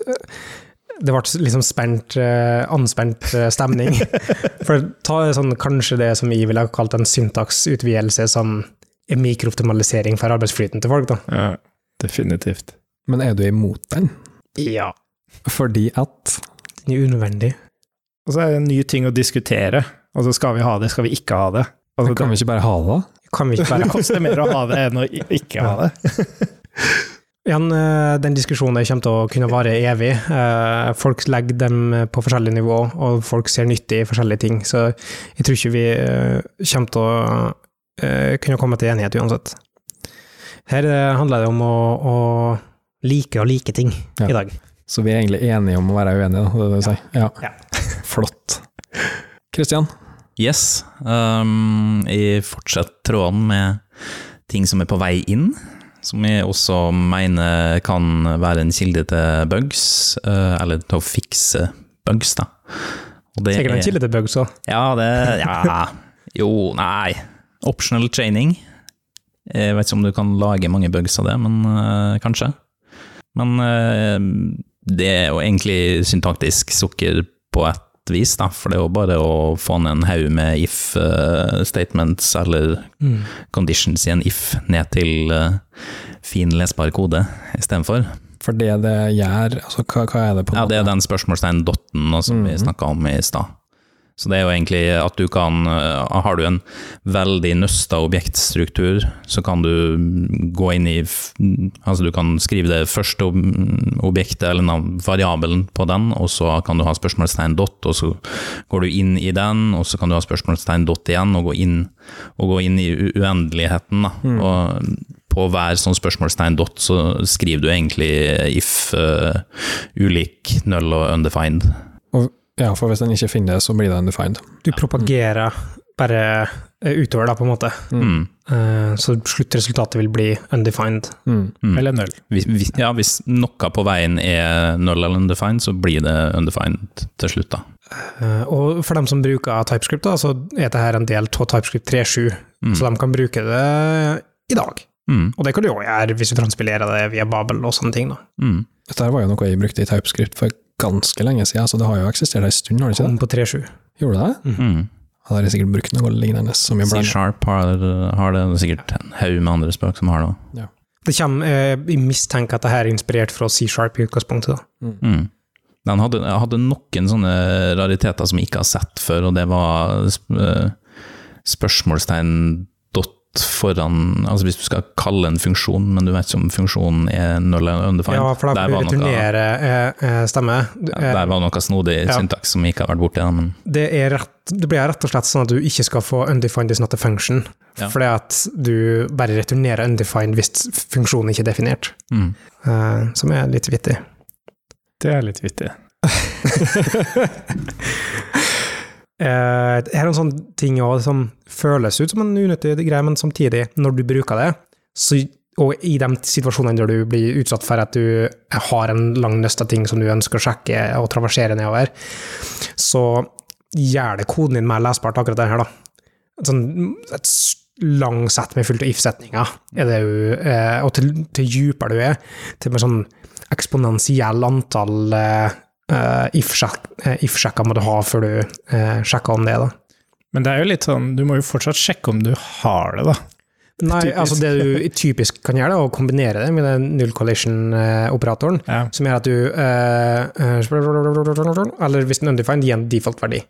det ble liksom spent, uh, anspent uh, stemning. <laughs> For ta sånn, kanskje det som vi ville ha kalt en syntaksutvidelse, som er mikrooptimalisering for arbeidsflyten til folk. da. ja. Definitivt. Men er du imot den? Ja. Fordi at Den er unødvendig. Og så er det en ny ting å diskutere. Altså, skal vi ha det, skal vi ikke ha det? Altså, Kan vi ikke bare ha det, da? Kan vi ikke bare koste mer å ha det enn å ikke ha det. <laughs> Igjen, eh, den diskusjonen der kommer til å kunne vare evig. Eh, Folk legger dem på forskjellige nivå, og folk ser nytte i forskjellige ting. Så jeg tror ikke vi eh, kommer til å eh, kunne komme til enighet uansett. Her handler det om å, å like og like ting Ja. i dag. Så vi er egentlig enige om å være uenige, da, det det du sier? Ja. Ja. Flott. Kristian? Yes. Um, jeg fortsetter tråden med ting som er på vei inn, som jeg også mener kan være en kilde til bugs, eh, eller til å fikse bugs, da. Sikkert en kilde til bugs òg. Ja, det Ja. Jo, nei. Optional training. Jeg vet ikke om du kan lage mange bugs av det, men eh, kanskje. Men eh, det er jo egentlig syntaktisk sukker på et vis, da, for det er jo bare å få ned en haug med if eh, statements eller Mm. conditions i en if ned til uh, fin lesbar kode istedenfor. For det det gjør, altså hva, hva er det på en Ja, det er den spørsmålstegn-dotten som vi Mhm. snakka om i stad. Så det er jo egentlig at du kan eh, Har du en veldig nøsta objektstruktur, så kan du gå inn i Altså du kan skrive det første objektet eller variabelen på den, og så kan du ha spørsmålstegn dot, og så går du inn i den, og så kan du ha spørsmålstegn dot igjen, og gå inn, og gå inn i uendeligheten. Da. Og på hver sånn spørsmålstegn dot så skriver du egentlig if uh, ulik, null og undefined. Ja, for hvis den ikke finner det, så blir det undefined. Du propagerer bare eh, utover, da, på en måte. Mm. Eh, Så sluttresultatet vil bli undefined. Mm. Mm. Eller null. Hvis, hvis, ja, hvis noe på veien er null eller undefined, så blir det undefined til slutt, da. Eh, Og for dem som bruker TypeScript, da, så er dette en del av TypeScript 3.7, Mm. så de kan bruke det i dag. Mm. Og det kan du òg gjøre hvis du transpilerer det via Babel og sånne ting. da. Mm. Dette var jo noe jeg brukte i TypeScript for ganske lenge siden, så det har jo eksistert en stund, har det ikke Kom det? på 3.7. Gjorde det? Mm. Da har jeg sikkert brukt noe lignende som jeg blander. C-sharp har, har det, det er sikkert en haug med andre språk som har det. Det kommer, eh, Jeg mistenker at det her er inspirert fra C-sharp i utgangspunktet. da. Mm. Den hadde, hadde noen sånne rariteter som jeg ikke har sett før, og det var sp eh, spørsmålstegn foran Altså hvis du skal kalle en funksjon, men du vet ikke om funksjonen er null eller undefined. Ja, for da blir det returnere eh, eh, stemme. ja, Eh, der var noe snodig Ja. syntaks som ikke har vært borti. Men Det, er rett, det blir rett og slett sånn at du ikke skal få undefined is not a function. Ja. Fordi at du bare returnerer undefined hvis funksjonen ikke er definert. mm. Eh, som er litt vittig. Det er litt vittig. <laughs> Det er en sånn ting også, som føles ut som en unyttig greie, men samtidig, når du bruker det, så, og i de situasjonene der du blir utsatt for at du har en lang nøste ting som du ønsker å sjekke og traversere nedover, så gjør det koden din mer lesbart, akkurat det her, da. Sånn, et lang sett med fullt av if-setninger, er eh, og til, til dypere du er, til med sånn eksponentiell antall eh, uh, if-sjekka if må du ha før du uh, sjekker om det. da. Men det er jo litt sånn, du må jo fortsatt sjekke om du har det, da. Nei, Typisk. altså det du <laughs> typisk kan gjøre, er å kombinere det med den null collision-operatoren, Ja. som gjør at du uh, Eller hvis den undefined gir en default-verdi.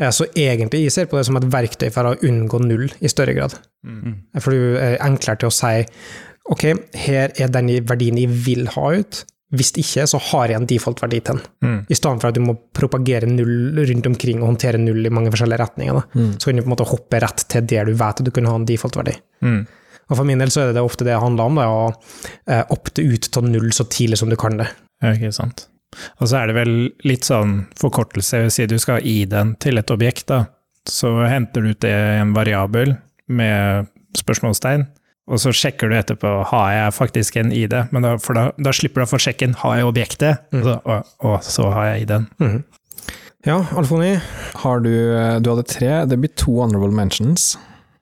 Eh, Så egentlig jeg ser på det som et verktøy for å unngå null i større grad. Mm. For du er enklere til å si ok, her er den verdien jeg vil ha ut. Hvis ikke, så har jeg en default-verdi til den. Mm. I stedet for at du må propagere null rundt omkring og håndtere null i mange forskjellige retninger. Da. Mm. Så kan du på en måte hoppe rett til der du vet at du kunne ha en default-verdi. Mm. Og For min del så er det ofte det det handler om, det å eh, opte ut til null så tidlig som du kan det. Ja, ikke sant. Og så er det vel litt sånn forkortelse, jeg vil si du skal ha ID-en til et objekt, da. Så henter du ut det i en variabel med spørsmålstegn, og så sjekker du etterpå har jeg faktisk en ID, men da, for da, da slipper du å få sjekken har jeg objektet, og, så, og, og så har jeg ID-en. Mm. Ja, Alfoni. Har du Du hadde tre, det blir to honorable mentions.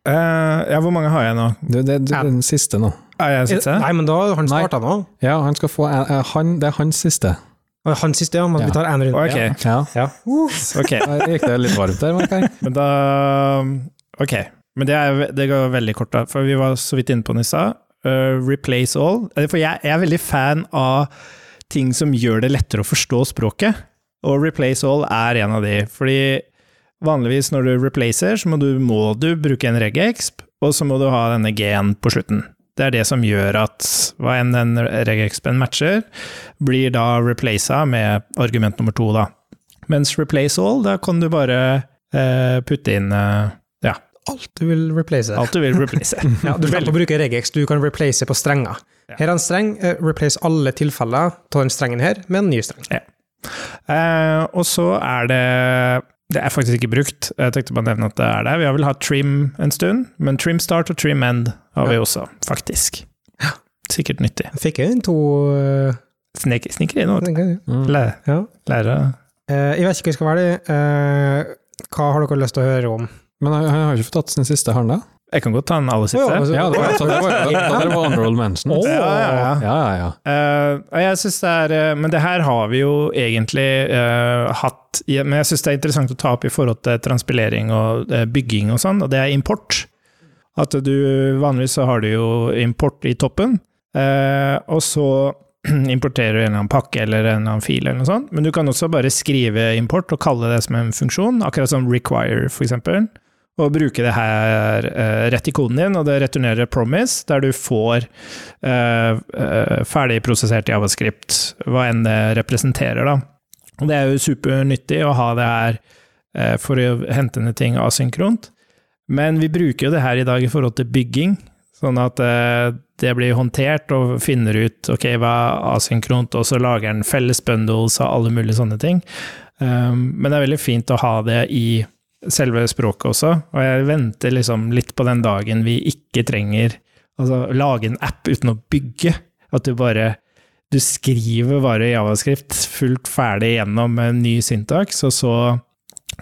Uh, ja, hvor mange har jeg nå? Du, det, det, Ja. den siste nå. Er jeg siste? Nei, men da har han starta nå. Ja, han skal få eh, han, Det er hans siste. Og Han siste, ja. Men Ja. vi tar én runde. Ok, Ja. Ja. Ja. okay. Da gikk det litt varmt der, merker jeg. Men da Ok. Men det, er, det går veldig kort, da. For vi var så vidt inne på den. Uh, replace all. Eh, For jeg, er veldig fan av ting som gjør det lettere å forstå språket. Og replace all er en av de. Fordi vanligvis når du replacer, så må du, må du bruke en regexp, og så må du ha denne g-en på slutten. Det er det som gjør at hva enn den regexpen matcher, blir da replaca med argument nummer to, da. Mens replace all, da kan du bare eh, putte inn eh, Alt du vil replace. alt du vil replace. <laughs> Ja, du kan bruke regex, du kan replace på strenger. Ja. Her er en streng, eh, replace alle tilfeller av den strengen her med en ny streng. Eh, og så er det Det er faktisk ikke brukt, jeg tenkte bare nevne at det er det. Vi har vel hatt trim en stund, men trim start og trim end har vi også, faktisk. Sikkert nyttig. Jeg fikk inn to uh... Sniker inn noe. jeg. Mm. lære. Ja. lære. Eh, Jeg vet ikke hva jeg skal velge. Eh, Hva har dere lyst til å høre om? Men han, han har ikke fått tatt sin siste, har han da? Jeg kan godt ta den aller siste. Oh, Ja, det var, så det var, det var, det var honorable mention. Å, Ja, ja, ja. Ja, og jeg synes det er eh, Men det her har vi jo egentlig uh, hatt Men jeg syns det er interessant å ta opp i forhold til transpilering og uh, bygging og sånn, og det er import. At du Vanligvis så har du jo import i toppen, eh, og så <clears throat> importerer du en eller annen pakke eller en eller annen fil eller noe sånt, men du kan også bare skrive import og kalle det som en funksjon, akkurat som require, for eksempel. Og bruke det her eh, rett i koden din, og det returnerer promise, der du får uh, uh, ferdigprosessert javascript, hva enn det representerer, da. Og det er jo supernyttig å ha det her uh, for å hente ned ting asynkront. Men vi bruker jo det her i dag i forhold til bygging, sånn at det blir håndtert og finner ut ok, hva er asynkront, og så lager den felles bundles og alle mulige sånne ting. Um, men det er veldig fint å ha det i selve språket også, og jeg venter liksom litt på den dagen vi ikke trenger altså lage en app uten å bygge. At du bare du skriver bare javascript fullt ferdig gjennom en ny syntaks, og så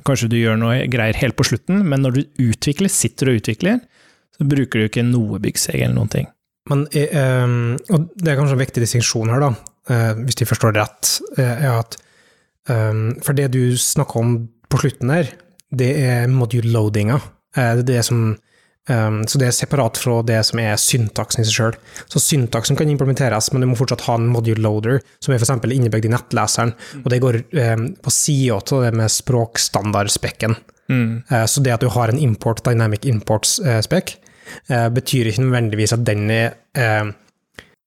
kanskje du gjør noe greier helt på slutten, men når du utvikler, sitter og utvikler, så bruker du ikke noe byggseg eller noen ting. Men, eh, ehm, og det er kanskje en viktig distinksjon her, da, eh, hvis de forstår det rett, eh, er at ehm, For det du snakker om på slutten her, det er module-loadinga. Eh, det er som ehm, så det er separat fra det som er syntaksen i seg sjøl. Så syntaksen kan implementeres, men du må fortsatt ha en module loader, som er f.eks. innebygd i nettleseren, og det går ehm, på sida av det med språkstandardspekken. Mm. Eh, Så det at du har en import, dynamic imports-spek, betyr ikke nødvendigvis at den er eh,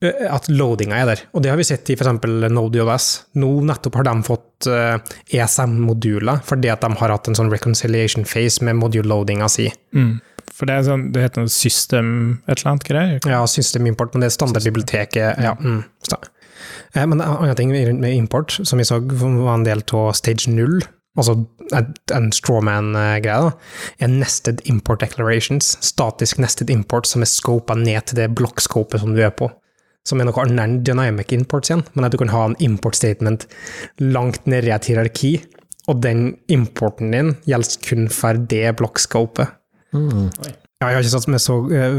at loadinga er der. Og det har vi sett i f.eks. NodeJS. Nå nettopp har de fått eh, ESM-moduler fordi at de har hatt en sånn reconciliation phase med module-loadinga si. Mm. For det sånn, det heter noe system et eller annet greier? Ja, system import, men det er standardbiblioteket. Ja, mm, Eh, Men en annen ting med import, som vi så var en del av stage 0, altså en, strawman-greie, er nested import declarations. Statisk nested import som er scopa ned til det blokkskopet som du er på. Som er noe annet enn dynamic imports igjen, men at du kan ha en import statement langt nede i et hierarki, og den importen din gjelder kun for det blokkskopet. Mm. Ja, jeg har ikke satt meg så uh,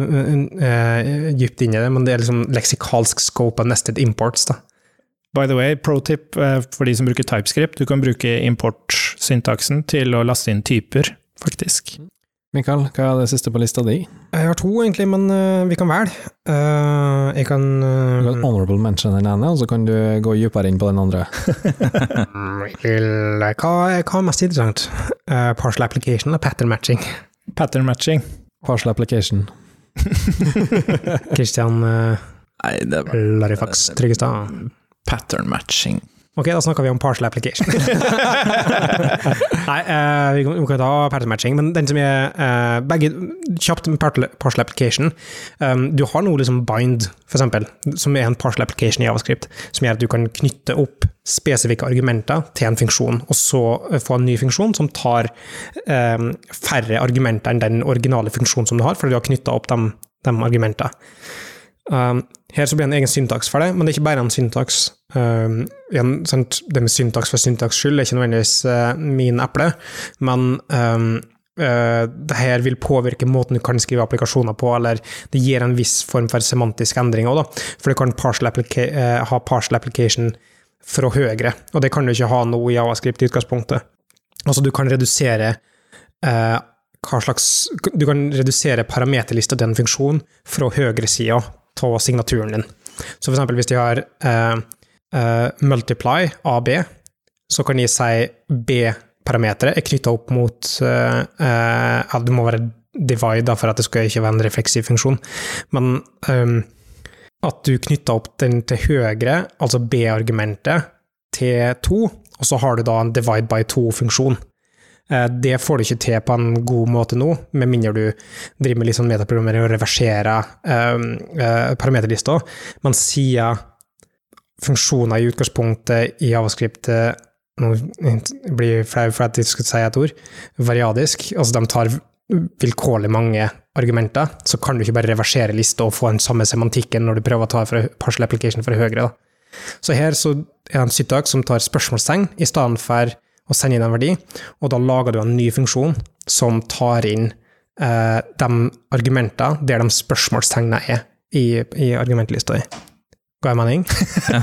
uh, dypt inn i det, men det er liksom leksikalsk scope av nested imports. da. By the way, pro tip for de som bruker TypeScript, du kan bruke import-syntaksen til å laste inn typer, faktisk. Mikael, hva er det siste på lista di? Jeg har to, egentlig, men uh, vi kan velge. Uh, jeg kan Du kan uh, honorable mention den ene, og så kan du gå dypere inn på den andre. Hva, hva er mest interessant? Uh, partial application eller pattern matching? Pattern matching. Partial application. <laughs> Christian uh, Nei, det var Larifax Tryggestad. pattern matching. Ok, da snakker vi om partial application. <laughs> Nei, eh, vi, kan, ta party matching, men den som er eh, begge, Kjapt med partial, application. Um, du har noe liksom bind, eksempel, som er en partial application i Javascript, som gjør at du kan knytte opp spesifikke argumenter til en funksjon, og så eh, få en ny funksjon som tar eh, færre argumenter enn den originale funksjonen som du har, fordi du har knytta opp de, de argumentene. Um, her så blir det en egen syntaks for det, men det er ikke bare en syntaks. Um, igjen, det med syntaks for syntaks skyld er ikke nødvendigvis uh, min eple, men um, uh, det her vil påvirke måten du kan skrive applikasjoner på, eller det gir en viss form for semantisk endring òg. For du kan partial uh, ha partial application fra høyre, og det kan du ikke ha nå i Javascript i utgangspunktet. Altså, du kan redusere uh, hva slags Du kan redusere parameterlista til en funksjon fra høyresida av signaturen din. Så for eksempel hvis de har eh, eh, multiply AB, så kan de si B-parameteret er knytta opp mot eh, eh, Det må være divide for at det skal ikke være en refleksiv funksjon, men eh, at du knytter opp den til høyre, altså B-argumentet, til 2, og så har du da en divide by 2-funksjon. Eh, Det får du ikke til på en god måte nå, med mindre du driver med litt sånn metaprogrammering og reverserer um, uh, parameterlista, men siden funksjoner i utgangspunktet i Javascript eh, Nå blir jeg flau for at jeg skulle si et ord. Variadisk. Altså de tar vilkårlig mange argumenter, så kan du ikke bare reversere lista og få den samme semantikken når du prøver å ta fra partial application fra høyre. Da. Så her så er det en syttak som tar spørsmålstegn i stedet for å sende inn en verdi, og da lager du en ny funksjon som tar inn eh, de argumentene der de spørsmålstegnene er i, i argumentlista di. Ga jeg mening? ja.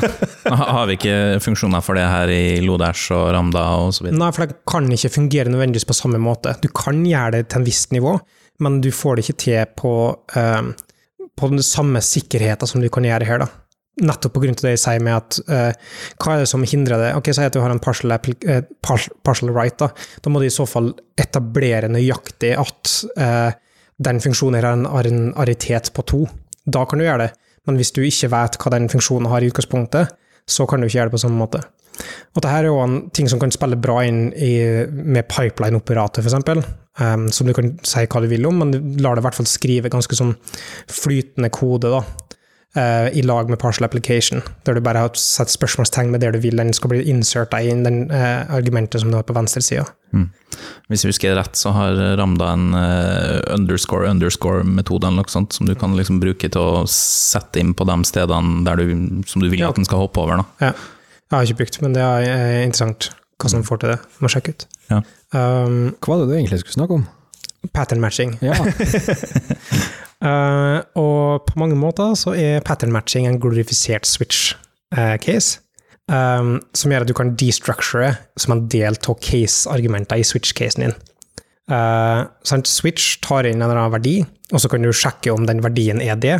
Har vi ikke funksjoner for det her i Lodash og Ramda og så videre? Nei, for det kan ikke fungere nødvendigvis på samme måte. Du kan gjøre det til en visst nivå, men du får det ikke til på, eh, på den samme sikkerheten som du kan gjøre her. da. Nettopp av det jeg sier med at uh, hva er det som hindrer det? Ok, Si at du har en partial, eh, partial right, da. Da må du i så fall etablere nøyaktig at uh, den funksjonen har en, aritet på to. Da kan du gjøre det. Men hvis du ikke vet hva den funksjonen har i utgangspunktet, så kan du ikke gjøre det på samme måte. Og dette er jo en ting som kan spille bra inn i, med pipeline-operator, f.eks. Um, som du kan si hva du vil om, men lar det i hvert fall skrive ganske sånn flytende kode, da. Eh, I lag med partial application, der du bare har satt spørsmålstegn med det du vil den skal bli inserta i den uh, argumentet som du har på venstre Mm. Hvis jeg husker rett, så har Ramda en uh, underscore underscore-metode eller noe sånt, som du kan liksom bruke til å sette inn på de stedene der du, som du vil Ja. at den skal hoppe over. Da. Ja. Jeg har ikke brukt, men det er interessant hva som får til det. Må sjekke ut. Ja. Um, Hva var det du egentlig skulle snakke om? pattern matching. Ja, <laughs> <laughs> Eh, og på mange måter så er pattern matching en glorifisert switch-case. um, som gjør at du kan destructure som en del av case-argumenter i switch-casen din. Uh? Switch tar inn en eller annen verdi, og så kan du sjekke om den verdien er det.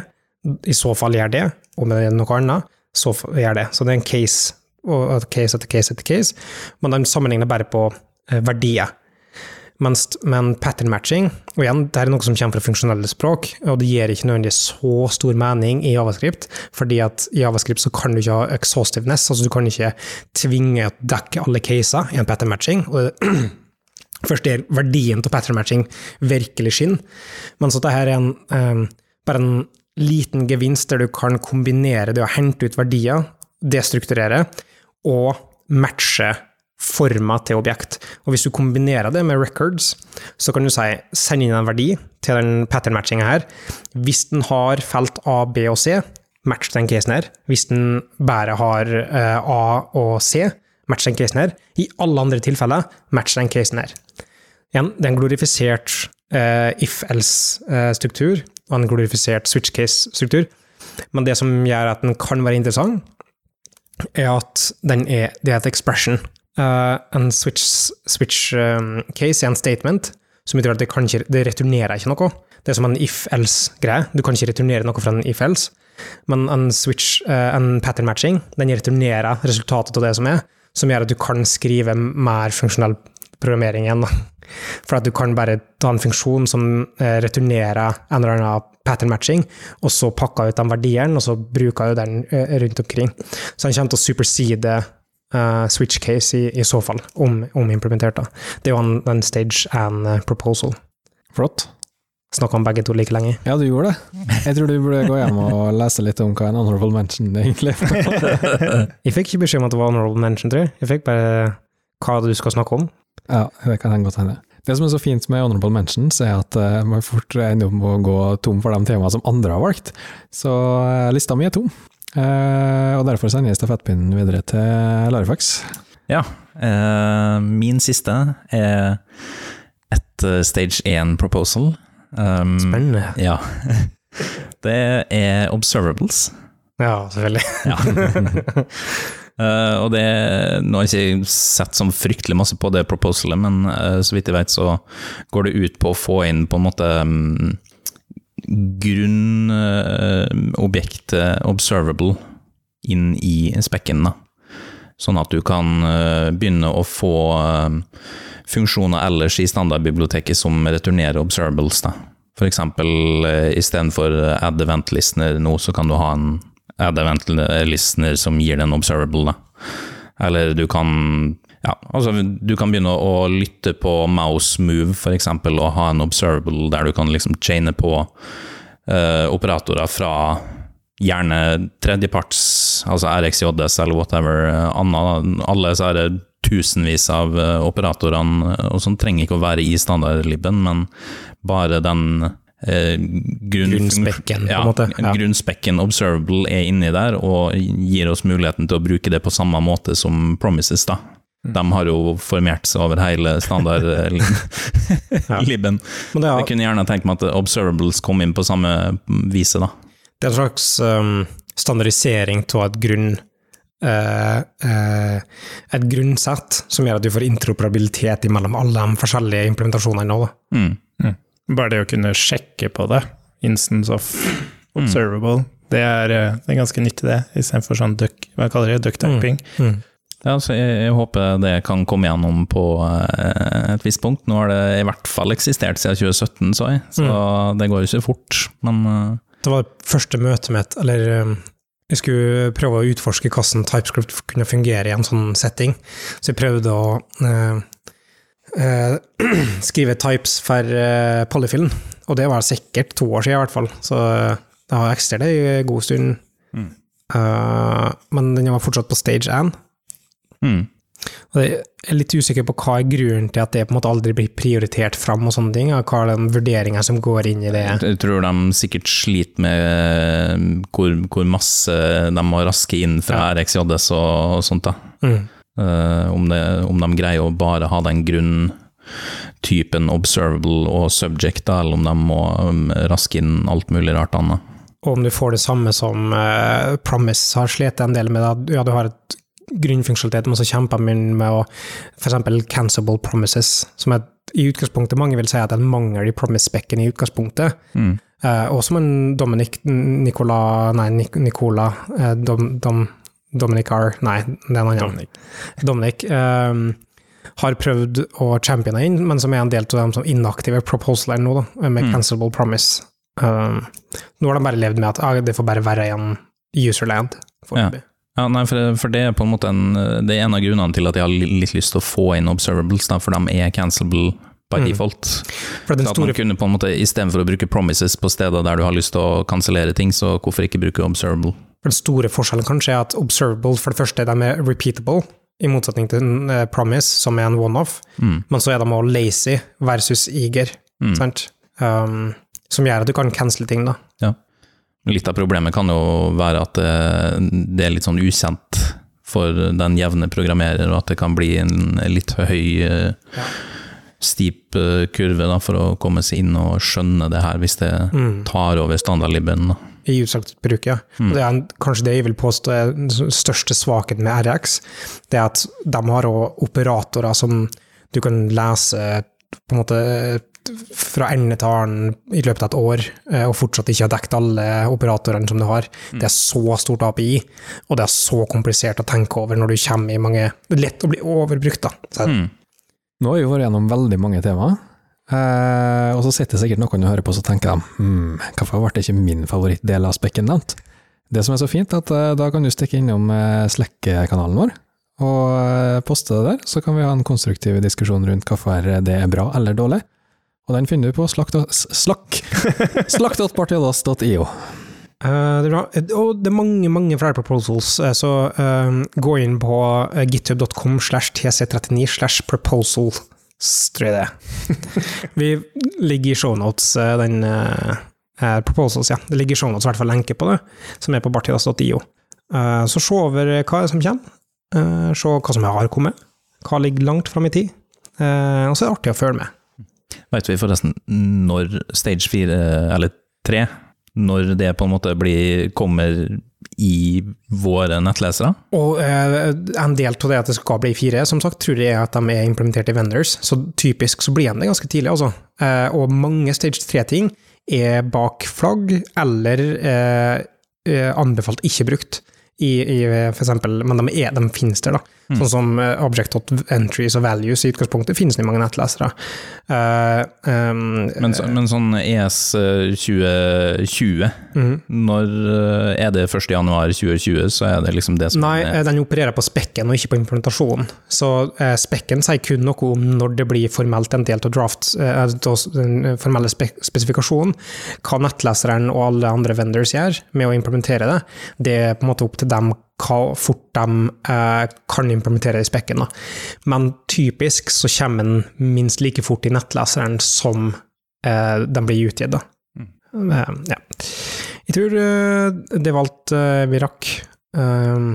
I så fall gjør det, om det er noe annet, så gjør det. Så det er en case, og case etter case etter case, men de sammenligner bare på eh, verdier. Mens, men pattern matching, og igjen, det er noe som kommer fra funksjonelle språk, og det gir ikke nødvendigvis så stor mening i Javascript, fordi at i Javascript så kan du ikke ha exhaustiveness, altså du kan ikke tvinge å dekke alle caser i en pattern matching, og det, <clears throat> først der verdien til pattern matching virkelig skinner, men så dette er en, um, bare en liten gevinst der du kan kombinere det å hente ut verdier, destrukturere, og matche forma til objekt. Og hvis du kombinerer det med records, så kan du si send inn en verdi til den pattern-matchinga her. Hvis den har felt A, B og C, match den casen her. Hvis den bare har eh, A og C, match den casen her. I alle andre tilfeller, match den casen her. Igjen, det er en glorifisert uh, if-else-struktur, og en glorifisert switch case-struktur. Men det som gjør at den kan være interessant, er at den er, det er et expression. Eh, en switch, switch um, case er en statement, som betyr at det, ikke, det returnerer ikke noe. Det er som en if-else-greie. Du kan ikke returnere noe fra en if-else. Men en switch, uh, en pattern matching, den returnerer resultatet av det som er, som gjør at du kan skrive mer funksjonell programmering igjen. For at du kan bare ta en funksjon som eh, returnerer en eller annen pattern matching, og så pakker ut de verdiene, og så bruker du den rundt omkring. Så den kommer til å supersede uh, switch case i, i, så fall, om, om implementert. Da. Det er jo en, stage and proposal. Flott. Snakka om begge to like lenge. Ja, du gjorde det. Jeg tror du burde gå hjem og lese litt om hva en honorable mention egentlig <laughs> Jeg fikk ikke beskjed om at det var honorable mention, tror jeg. Jeg fikk bare hva du skal snakke om. Ja, det kan godt hende. Det som er så fint med honorable mentions, er at uh, man fort ender opp med å gå tom for de temaene som andre har valgt. Så lista mi er tom, og derfor sender jeg stafettpinnen videre til Larifax. Ja, min siste er et Stage 1 proposal. Um, Spennende. Ja. <laughs> Det er observables. Ja, selvfølgelig. ja. Uh, <laughs> og det, Nå har jeg ikke sett så fryktelig masse på det proposalet, men uh, så vidt jeg vet så går det ut på å få inn på en måte um, grunnobjektet uh, observable inn i spekken. Sånn at du kan begynne å få funksjoner ellers i standardbiblioteket som returnerer observables. da. For eksempel istedenfor add event-listener nå, så kan du ha en add event-listener som gir den observable. Da. Eller du kan ja, altså du kan begynne å lytte på mouse move, f.eks., og ha en observable der du kan liksom chaine på uh, operatorer fra gjerne tredjeparts, altså RxJS eller whatever, annet, alle så er det tusenvis av uh, operatorene, og sånn trenger ikke å være i standardlibben, men bare den Eh, grunn, grunnspekken, ja, på en måte. Ja. Grunnspekken Observable er inni der, og gir oss muligheten til å bruke det på samme måte som Promises. da. Mm. De har jo formert seg over hele standard-libben. <laughs> ja. Jeg kunne gjerne tenkt meg at Observables kom inn på samme viset. da. Det er en slags um, standardisering av et grunn... Uh, uh, et grunnsett som gjør at du får interoperabilitet mellom alle de forskjellige implementasjonene nå. Mm. Mm. Bare det å kunne sjekke på det, instance of observable, mm. det, er, eh, det, er, ganske nyttig, det, istedenfor sånn duck, hva kaller det, ducktyping. Mm. Mm. Ja, så jeg, jeg, håper det kan komme gjennom på uh, et visst punkt. Nå har det i hvert fall eksistert siden 2017, så jeg, så mm. det går jo ikke fort, men uh, Det var det første møtet mitt, eller um, jeg skulle prøve å utforske hvordan TypeScript kunne fungere i en sånn setting, så jeg prøvde å eh, eh, <clears throat> skrive types for eh, polyfillen. Og det var sikkert to år siden, i hvert fall. Så eh, det har eksistert en god stund. Mm. Uh, men den var fortsatt på stage 1. Mm. Jeg er litt usikker på hva er grunnen til at det på en måte aldri blir prioritert fram, og sånne ting. Hva er den vurderinga som går inn i det? Jeg tror de sikkert sliter med eh, hvor, hvor masse de må raske inn fra ja. RxJS og, og sånt. da. Mm. Uh, om, det, om, de greier å bare ha den grunntypen observable og subject, da, eller om de må um, raske inn alt mulig rart annet. Og om du får det samme som uh, Promise har slitt en del med, da. ja, du har et grunnfunksjonalitet, men så kjemper man med å f.eks. cancelable promises, som er i utgangspunktet mange vil si at det er en mangel i promise-spekken i utgangspunktet. Mm. Eh, og som en Dominic Nicola Nei, Nicola eh, Dom, Dom, Dominic R. Nei, det er en annen. Dominic. Dominic eh, har prøvd å champione inn, men som er en del av dem som inaktive proposaler nå, da, med mm. cancelable promise. Um, nå har de bare levd med at ah, det får bare være igjen userland. Ja. Ja. nei, for, for, det er på en måte en, det er en av grunnene til at jeg har litt lyst til å få inn observables, da, for de er cancelable by mm. default. For den store... kunne på en måte, Istedenfor å bruke promises på steder der du har lyst til å kansellere ting, så hvorfor ikke bruke observable? For Den store forskjellen kanskje er at observable, for det første, de er repeatable, i motsetning til en promise, som er en one-off. Mm. Men så er de også lazy versus eager, mm. um, som gjør at du kan cancele ting, da. Ja. Litt av problemet kan jo være at det, det er litt sånn ukjent for den jevne programmerer, og at det kan bli en litt høy uh, ja steep eh, kurve da, for å komme seg inn og skjønne det her, hvis det mm. tar over standardlibben. i utstrakt bruk, ja. Mm. det er kanskje det jeg vil påstå er den største svakheten med RX, det er at de har operatorer som du kan lese på en måte fra ende til annen i løpet av et år, eh, og fortsatt ikke har dekket alle operatorene som du har. Det er så stort API, og det er så komplisert å tenke over når du kommer i mange Det er lett å bli overbrukt, da. Så, Mm. Nå har vi vært gjennom veldig mange temaer, eh, og så sitter sikkert noen og hører på og tenker de hm, hvorfor ble ikke min favorittdel av spekken nevnt? Det som er så fint, at eh, da kan du stikke innom eh, Slack-kanalen vår og poste det der, så kan vi ha en konstruktiv diskusjon rundt hvorfor det er bra eller dårlig. Og den finner du på slakt... Uh, <laughs> Eh, det, er bra. Eh, og det er mange mange flere proposals, eh, så uh, gå inn på github.com slash tc39 slash proposal, tror jeg det. <laughs> Vi ligger i shownotes, uh, den eh, proposals, ja. Det ligger i shownotes, i hvert fall lenke på det, som er på bartidas.io. Så se over hva som kommer, se hva som har kommet, hva ligger langt fram i tid, og så er det artig å følge med. Vet vi forresten når Stage 4, eller 3, når det på en måte blir, kommer i våre nettlesere? Og eh, en del av det at det skal bli fire, som sagt, tror jeg at de er implementert i vendors, så typisk så blir de det ganske tidlig, altså. Eh, og mange stage 3-ting er bak flagg, eller eh, eh, anbefalt ikke brukt. I, i for eksempel, men de, er, de finnes der, da. Sånn som eh, object.entries og values i utgangspunktet finnes det i mange nettlesere. Uh, um, Men, så- men sånn ES eh, 2020, mm. når eh, er det 1. januar 2020, så er det liksom det som Nei, er den opererer på spekken og ikke på implementasjonen. Så uh, spekken sier kun noe om når det blir formelt en del av draft, uh, den formelle spe spesifikasjonen. Hva nettleseren og alle andre vendors gjør med å implementere det, det er på en måte opp til dem hva fort de eh, kan implementere i spekken. Men typisk så kommer den minst like fort i nettleseren som eh, den blir utgitt. Da. Eh, ja. Jeg tror eh, det var alt eh, vi rakk. Eh,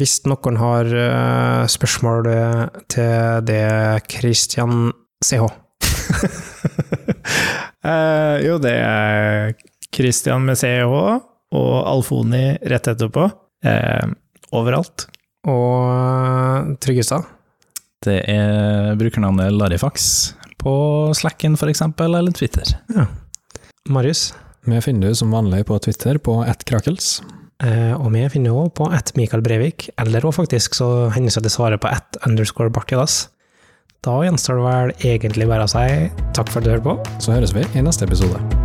hvis noen har spørsmål til det, Christian CH. <laughs> Eh, jo, det er Christian med CH og Alfoni rett etterpå. Eh, overalt. Og Tryggestad. Det er brukernavnet Larifax på Slacken for eksempel, eller Twitter. Marius. Vi finner du som vanlig på Twitter på attkrakels. Eh, og vi finner òg på ett Mikael Brevik, eller òg faktisk så hender det svarer på ett underscore Bartiadas. Da gjenstår det vel egentlig bare å si takk for at du hører på. Så høres vi i neste episode.